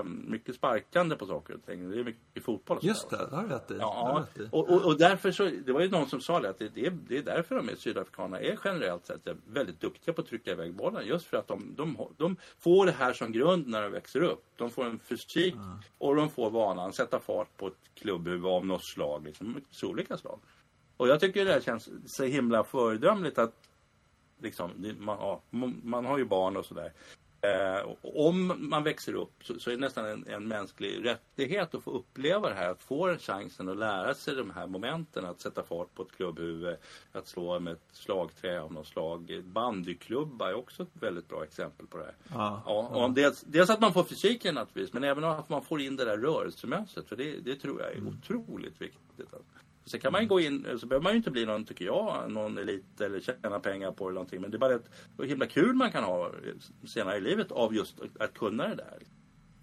mycket sparkande på saker och ting. Det är mycket fotboll. och Just det, det har rätt i. Ja, och, och, och därför så, det var ju någon som sa det att det, är, det är därför de är sydafrikanerna är generellt sett väldigt duktiga på att trycka iväg bollen. Just för att de, de, de får det här som grund när de växer upp. De får en fysik och de får vanan sätta fart på ett klubbhuvud av något slag, liksom, så olika slag. Och jag tycker det här känns så himla föredömligt att liksom, man, ja, man har ju barn och sådär. Eh, om man växer upp så, så är det nästan en, en, mänsklig rättighet att få uppleva det här. Att få chansen att lära sig de här momenten. Att sätta fart på ett klubbhuvud. Att slå med ett slagträ av något slag. Bandyklubba är också ett väldigt bra exempel på det här. Ja, ja, och dels, dels, att man får fysiken naturligtvis. Men även att man får in det där rörelsemönstret. För det, det tror jag är mm. otroligt viktigt. Alltså. Sen kan man gå in, så behöver man ju inte bli någon, tycker jag, någon elit eller tjäna pengar på det eller någonting. Men det är bara ett himla kul man kan ha senare i livet av just att kunna det där.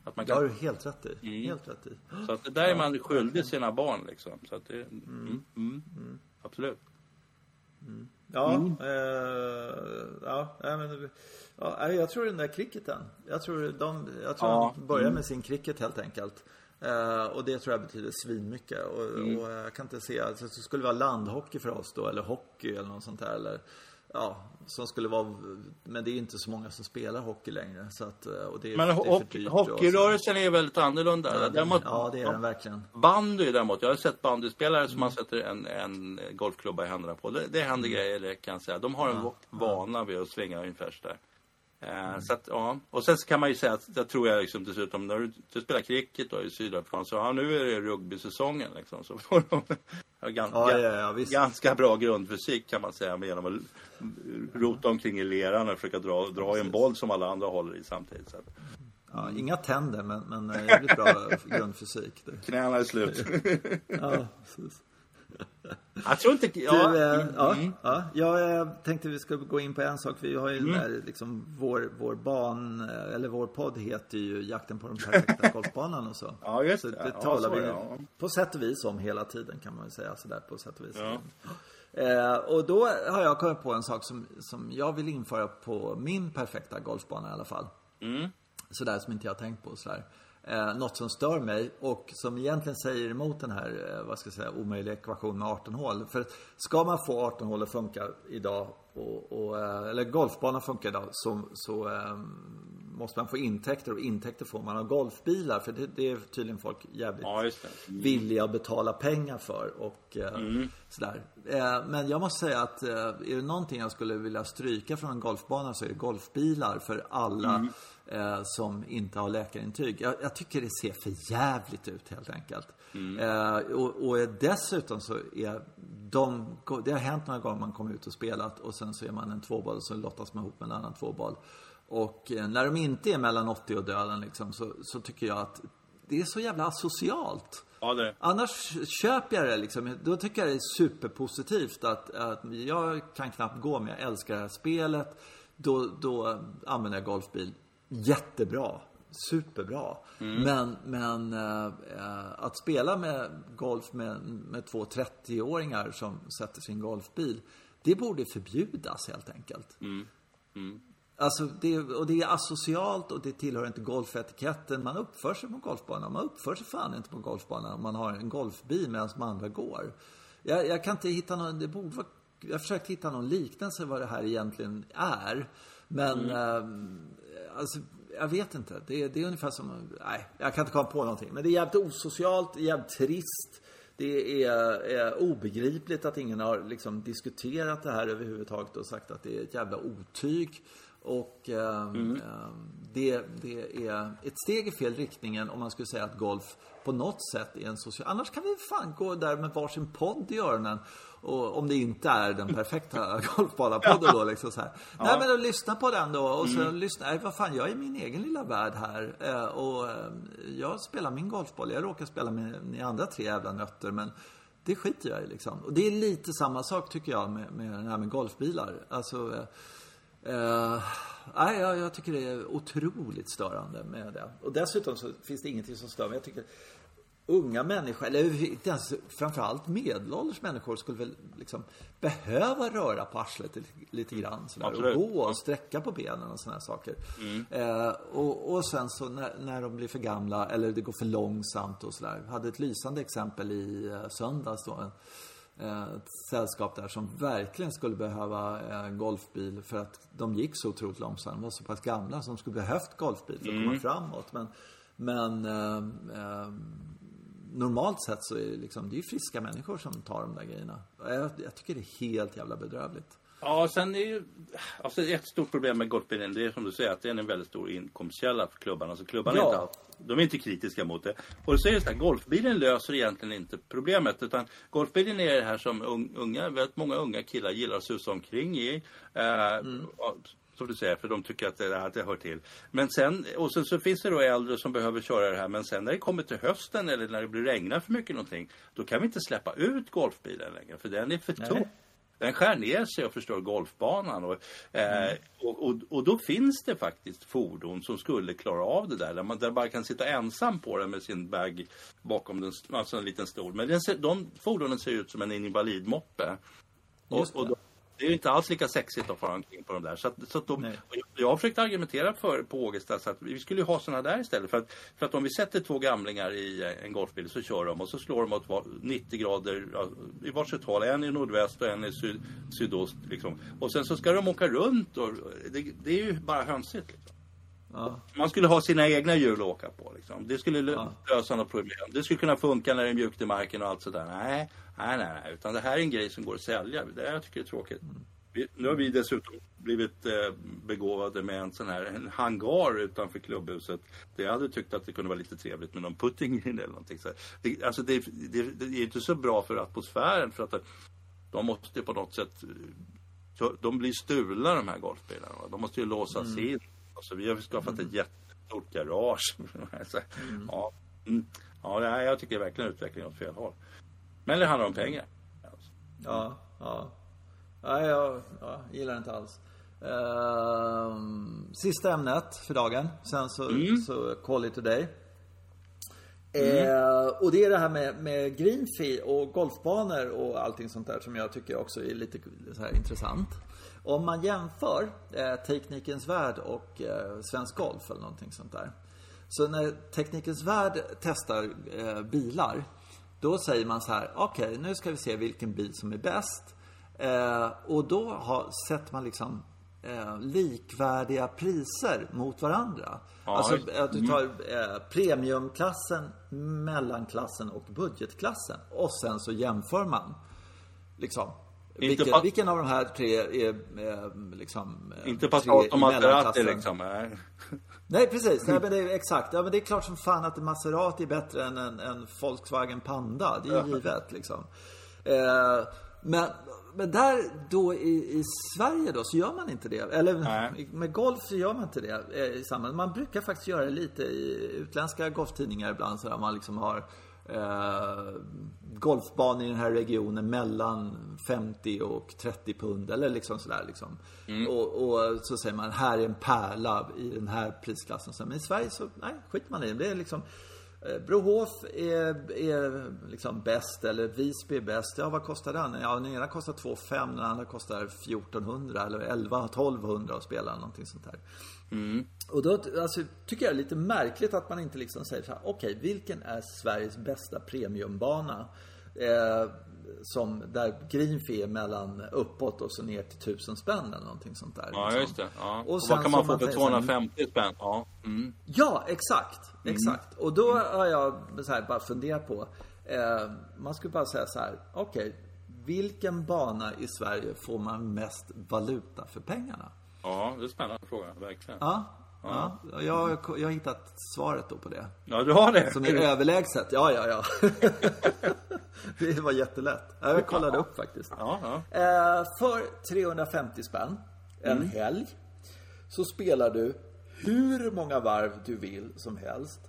Att man kan... Det har du helt rätt i. Mm. Helt rätt i. Så att det där är man skyldig sina barn liksom. Så att det, mm. Mm, mm. mm. Absolut. Mm. Ja, mm. eh, ja, men, ja, jag tror den där cricketen. Jag tror de, jag tror ja. de börjar med sin cricket helt enkelt. Uh, och det tror jag betyder svinmycket. Och, mm. och jag kan inte se, alltså, det skulle vara landhockey för oss då, eller hockey eller något sånt där. Eller, ja, som skulle vara, men det är inte så många som spelar hockey längre. Så att, eh, och det, men det är hockey, hockeyrörelsen är väldigt annorlunda. Ja, däremot, ja, det är den verkligen. Bandy däremot, jag har sett bandyspelare som man sätter en, en golfklubba i händerna på. Det, det händer mm. grejer, det kan jag säga. De har en ja, vana vid att svänga ungefär sådär. Mm. Så att, ja. Och sen så kan man ju säga att, jag tror jag liksom dessutom, när du, du spelar cricket då i Sydafrika, så ja, nu är det rugbysäsongen liksom. Så får de ganska, ja, ja, ganska bra grundfysik kan man säga, genom att rota omkring i leran och försöka dra, dra i en boll som alla andra håller i samtidigt. Så Ja, inga tänder men, men eh, jävligt bra grundfysik. Knäna är slut. ja, precis. Jag tror inte... Ja. Du, eh, ja, mm. ja, jag tänkte vi ska gå in på en sak. Vi har ju mm. där, liksom, vår, vår ban, eh, eller vår podd heter ju Jakten på den perfekta golfbanan och så. Ja, just det. Så det talar så, vi ja. på sätt och vis om hela tiden kan man väl säga. Sådär på sätt och vis. Ja. Eh, och då har jag kommit på en sak som, som jag vill införa på min perfekta golfbana i alla fall. Mm. Sådär som inte jag har tänkt på sådär eh, något som stör mig och som egentligen säger emot den här, eh, vad ska jag säga, omöjliga ekvationen med 18 hål. För ska man få 18 hål att funka idag, och, och eh, eller golfbanan funkar idag, så, så eh, måste man få intäkter och intäkter får man av golfbilar. För det, det är tydligen folk jävligt ja, mm. villiga att betala pengar för. Och eh, mm. sådär. Eh, men jag måste säga att eh, är det någonting jag skulle vilja stryka från en golfbana så är det golfbilar för alla mm eh, som inte har läkarintyg. Jag, jag, tycker det ser för jävligt ut helt enkelt. Mm. Eh, och, och, dessutom så är de, det har hänt några gånger man kommer ut och spelat och sen så är man en tvåboll och så lottas man ihop med en annan tvåboll. Och eh, när de inte är mellan 80 och döden liksom, så, så tycker jag att det är så jävla asocialt. Ja, det. Annars köper jag det liksom. Då tycker jag det är superpositivt att, att jag kan knappt gå men jag älskar det här spelet. Då, då använder jag golfbil jättebra. Superbra. Mm. Men, men äh, att spela med golf med, med två 30-åringar som sätter sin golfbil. Det borde förbjudas helt enkelt. Mm. Mm. Alltså, det, och det är asocialt och det tillhör inte golfetiketten. Man uppför sig på golfbanan. Man uppför sig fan inte på golfbanan om man har en golfbil medan de andra går. Jag, jag kan inte hitta någon, det borde vara, jag har försökt hitta någon liknelse vad det här egentligen är. Men mm. Alltså, jag vet inte. Det, det är ungefär som, nej, jag kan inte komma på någonting. Men det är jävligt osocialt, jävligt trist. Det är, är obegripligt att ingen har liksom diskuterat det här överhuvudtaget och sagt att det är ett jävla otyg. Och eh, mm. eh, det, det är ett steg i fel riktningen om man skulle säga att golf på något sätt är en social... Annars kan vi fan gå där med varsin podd i öronen och om det inte är den perfekta golfbanapodden då liksom så här. Ja. Nej men då lyssna på den då och så mm. lyssna. Nej vad fan, jag är i min egen lilla värld här. Eh, och eh, jag spelar min golfboll. Jag råkar spela med ni andra tre jävla nötter men det skiter jag i liksom. Och det är lite samma sak tycker jag med, med det här med golfbilar. Alltså eh, eh, nej, jag, jag, tycker det är otroligt störande med det. Och dessutom så finns det ingenting som stör mig. Jag tycker unga människor, eller inte ens, framförallt medelålders människor skulle väl liksom behöva röra på arslet lite grann sådär, och gå och sträcka på benen och sådana saker. Mm. Eh, och, och, sen så när, när, de blir för gamla eller det går för långsamt och sådär. Jag hade ett lysande exempel i eh, söndags då. Eh, ett sällskap där som verkligen skulle behöva en golfbil för att de gick så otroligt långsamt. De var så pass gamla som skulle behövt golfbil för att mm. komma framåt. Men, men eh, eh, normalt sett så är det liksom, det är friska människor som tar de där grejerna. Jag, jag tycker det är helt jävla bedrövligt. Ja, sen är ju... Alltså ett stort problem med golfbilen, det är som du säger att det är en väldigt stor inkomstkälla för klubbarna. Så klubbarna Ja. är inte de är inte kritiska mot det. Och så är det så här, golfbilen löser egentligen inte problemet. Utan golfbilen är det här som un- unga, väldigt många unga killar gillar att susa omkring i. Eh, ja, som du säger, för de tycker att det, att det hör till. Men sen, och sen så finns det då äldre som behöver köra det här. Men sen när det kommer till hösten eller när det blir regnar för mycket någonting. Då kan vi inte släppa ut golfbilen längre. För den är för tung. Den skär ner sig och förstör golfbanan. Och, eh, och, och, och då finns det faktiskt fordon som skulle klara av det där. Där man, där man bara kan sitta ensam på den med sin bag bakom den, alltså en liten stol. Men den ser, de fordonen ser ut som en invalidmoppe. Och, och det. är ju inte alls lika sexigt att fara omkring på de där. Så att, så att de, jag- jag har försökt argumentera för på Ågesta så att vi skulle ju ha sådana där istället. För att, för att om vi sätter två gamlingar i eh, en golfbil så kör de och så slår de åt var, 90 grader i varsitt håll. En i nordväst och en i syd, sydost. Liksom. Och sen så ska de åka runt och det, det är ju bara hönsigt. Liksom. Ja. Man skulle ha sina egna hjul att åka på. Liksom. Det skulle Ja. lösa något problem. Det skulle kunna funka när det är mjukt i marken och allt sådär. Nej, nej, nej, nej. Utan det här är en grej som går att sälja. Det är jag tycker är tråkigt. Vi, nu har vi dessutom blivit eh, begåvade med en sån här en hangar utanför klubbhuset. Det jag hade tyckt att det kunde vara lite trevligt med någon putting eller någonting. Så det, alltså det, det, det är inte så bra för atmosfären för att de måste på något sätt de blir stulna de här golfbilarna. De måste ju låsas in. Alltså, vi har skaffat ett jättestort garage. så, ja, mm, ja, jag tycker verkligen utvecklingen åt fel håll. Men det handlar om pengar. Alltså. Ja, ja. Nej, jag ja, gillar det inte alls. Ehm, sista ämnet för dagen. Sen så, så call it a day. Eh, och det är det här med, med green fee och golfbanor och allting sånt där som jag tycker också är lite så här intressant. Om man jämför eh, Teknikens Värld och eh, Svensk Golf eller någonting sånt där. Så när Teknikens Värld testar eh, bilar då säger man så här, okej nu ska vi se vilken bil som är bäst. Eh, och då har, sätter man liksom eh, likvärdiga priser mot varandra. Ja, alltså det. att du tar eh, premiumklassen, mellanklassen och budgetklassen. Och sen så jämför man. Liksom. Vilken, vilken av de här tre är eh, liksom... eh, Inte tre Passat i och Maserati liksom. Nej. Nej precis, Nej, men det är exakt. Ja, men det är klart som fan att en Maserati är bättre än en, en Volkswagen Panda. Det är ju givet liksom. Eh, men, men där då i, i Sverige då så gör man inte det. Eller Nej. med golf så gör man inte det eh, i samma. Man brukar faktiskt göra det lite i utländska golftidningar ibland så där man liksom har eh, golfbanor i den här regionen mellan 50 och 30 pund eller liksom sådär liksom. Och, och så säger man här är en pärla i den här prisklassen. Så, Men i Sverige så, nej, skiter man i det. Det är liksom eh, Brohof är, är liksom bäst eller Visby är bäst. Ja, vad kostar den? Ja, den ena kostar 2 5 den andra kostar 1400 eller 11 1200 att spela någonting sånt där. Och då alltså, tycker jag det är lite märkligt att man inte liksom säger så här, okej, vilken är Sveriges bästa premiumbana? Eh, som där green fee är mellan uppåt och så ner till 1000 spänn eller någonting sånt där. Ja, liksom. just det. Ja. Och Och, sen vad kan man få för säger så här- 250 spänn? Ja. Mm. Ja, exakt. Exakt. Och då har jag så här, bara funderat på. Eh, man skulle bara säga så här. Okej, vilken bana i Sverige får man mest valuta för pengarna? Ja, det är en spännande fråga. Verkligen. Ja, ja. Jag, har- jag har hittat svaret då på det. Ja, du har det? Som är överlägset. Ja, ja, ja. det var jättelätt. Ja, Jag kollade upp faktiskt. Ja, ja. Eh, för 350 spänn, en Mm. helg, så spelar du hur många varv du vill som helst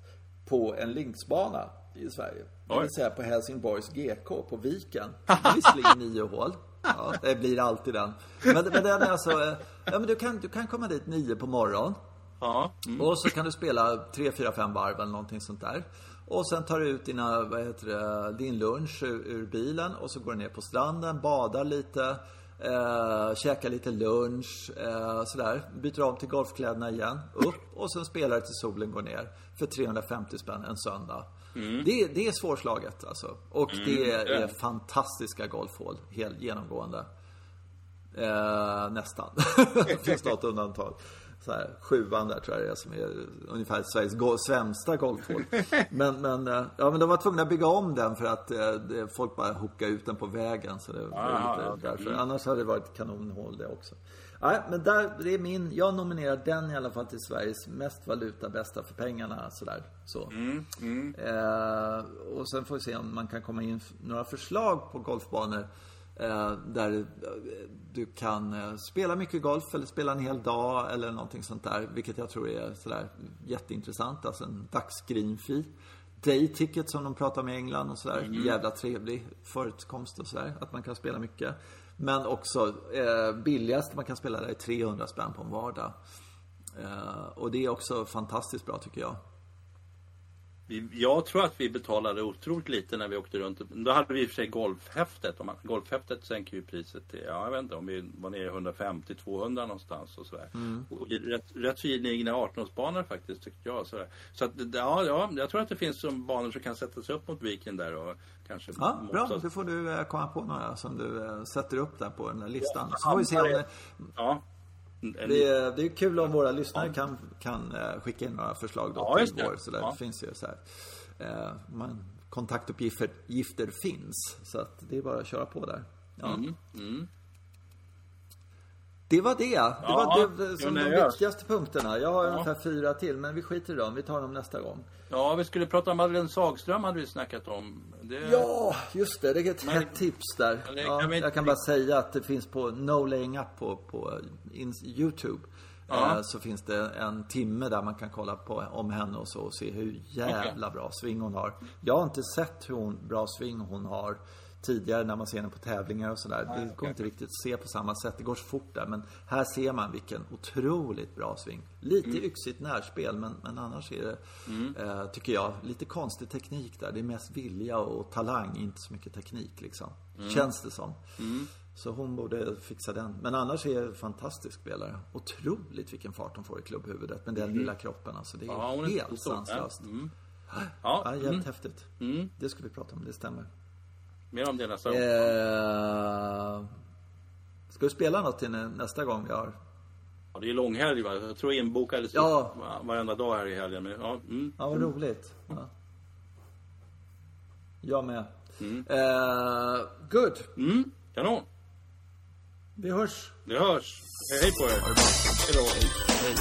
på en linksbana i Sverige. Det vill säga på Helsingborgs GK på Viken. Visserligen nio hål. Ja, det blir alltid den. Men, men den är alltså, eh, ja, men du, kan, du kan komma dit nio på morgonen. ja. Mm. Och så kan du spela 3, 4, 5 varv eller någonting sånt där. Och sen tar du ut dina, vad heter det, din lunch ur, ur bilen och så går du ner på stranden, badar lite, eh, käkar lite lunch, eh, sådär. Byter om till golfkläderna igen, upp och sen spelar du till solen går ner. För 350 spänn en söndag. Det, det är svårslaget alltså. Och det är, det är är det. fantastiska golfhål, helt genomgående. Eh, nästan. det finns något undantag. Så här, sjuan där tror jag det är som är ungefär Sveriges go- sämsta golfhål. Men, men, eh, ja, men de var tvungna att bygga om den för att eh, det, folk bara hookade ut den på vägen. Så det Ah, okej. därför. Annars hade det varit kanonhål det också. Nej, men där, det är min, jag nominerar den i alla fall till Sveriges mest valuta bästa för pengarna. Sådär, så. Eh, och sen får vi se om man kan komma in några förslag på golfbanor. Eh, där eh, du kan eh, spela mycket golf eller spela en hel dag eller någonting sånt där. Vilket jag tror är sådär jätteintressant. Alltså en dagsgreen-fee. Day ticket som de pratar om i England och sådär. Jävla trevlig förekomst och sådär. Att man kan spela mycket. Men också eh, billigast man kan spela där är 300 spänn på en vardag. Eh, och det är också fantastiskt bra tycker jag. Jag tror att vi betalade otroligt lite när vi åkte runt. Då hade vi i och för sig golfhäftet. Om man, golfhäftet sänker ju priset till, ja jag vet inte, om vi var nere i 150-200 någonstans och sådär. Och i rätt, rätt så gedigna 18-årsbanor faktiskt tyckte jag. Sådär. Så att, ja, ja, jag tror att det finns som banor som kan sättas upp mot viken där och kanske Ja, bra. Då får du eh, komma på några som du eh, sätter upp där på den här listan. Så får vi se om Ja. Det, är, det är kul om våra lyssnare kan, kan eh, skicka in några förslag då Ja, till det. vår. Så där Ja. finns ju så här. eh, Man, kontaktuppgifter gifter finns. Så att det är bara att köra på där. Ja. Mm, Det var det. Det Ja, var det, som de gör. viktigaste punkterna. Jag har ungefär fyra till, men vi skiter i dem. Vi tar dem nästa gång. Ja, vi skulle prata om Madeleine Sagström hade vi snackat om. Det, Ja, just det. Det är ett Men- hett tips där. Ja, kan vi jag kan bara säga att det finns på No Laying Up på, på Youtube. Ja. Eh, så finns det en timme där man kan kolla på om henne och så och se hur jävla bra sving hon har. Jag har inte sett hur hon, bra sving hon har tidigare när man ser henne på tävlingar och sådär. Det går inte riktigt att se på samma sätt. Det går så fort där. Men här ser man vilken otroligt bra sving. Lite yxigt närspel men, men annars är det, eh, tycker jag, lite konstig teknik där. Det är mest vilja och talang, inte så mycket teknik liksom. Känns det som. Så hon borde fixa den. Men annars är det en fantastisk spelare. Otroligt vilken fart hon får i klubbhuvudet med den lilla kroppen. Alltså, det är Ja, helt sanslöst. Mm. Ja, jävligt mm. häftigt. Mm. Det ska vi prata om, det stämmer. Mer om det nästa gång. Eh, ska du spela något till nä- nästa gång vi har? Ja, det är långhelg va? Jag tror inbokades Ja. ja. varenda dag här i helgen. Men, ja, mm. Ja, vad roligt. Ja. Jag med. Mm. Eh, good. Mm. Kanon. Vi hörs. Det hörs. Hej på er. Hej då. Hej.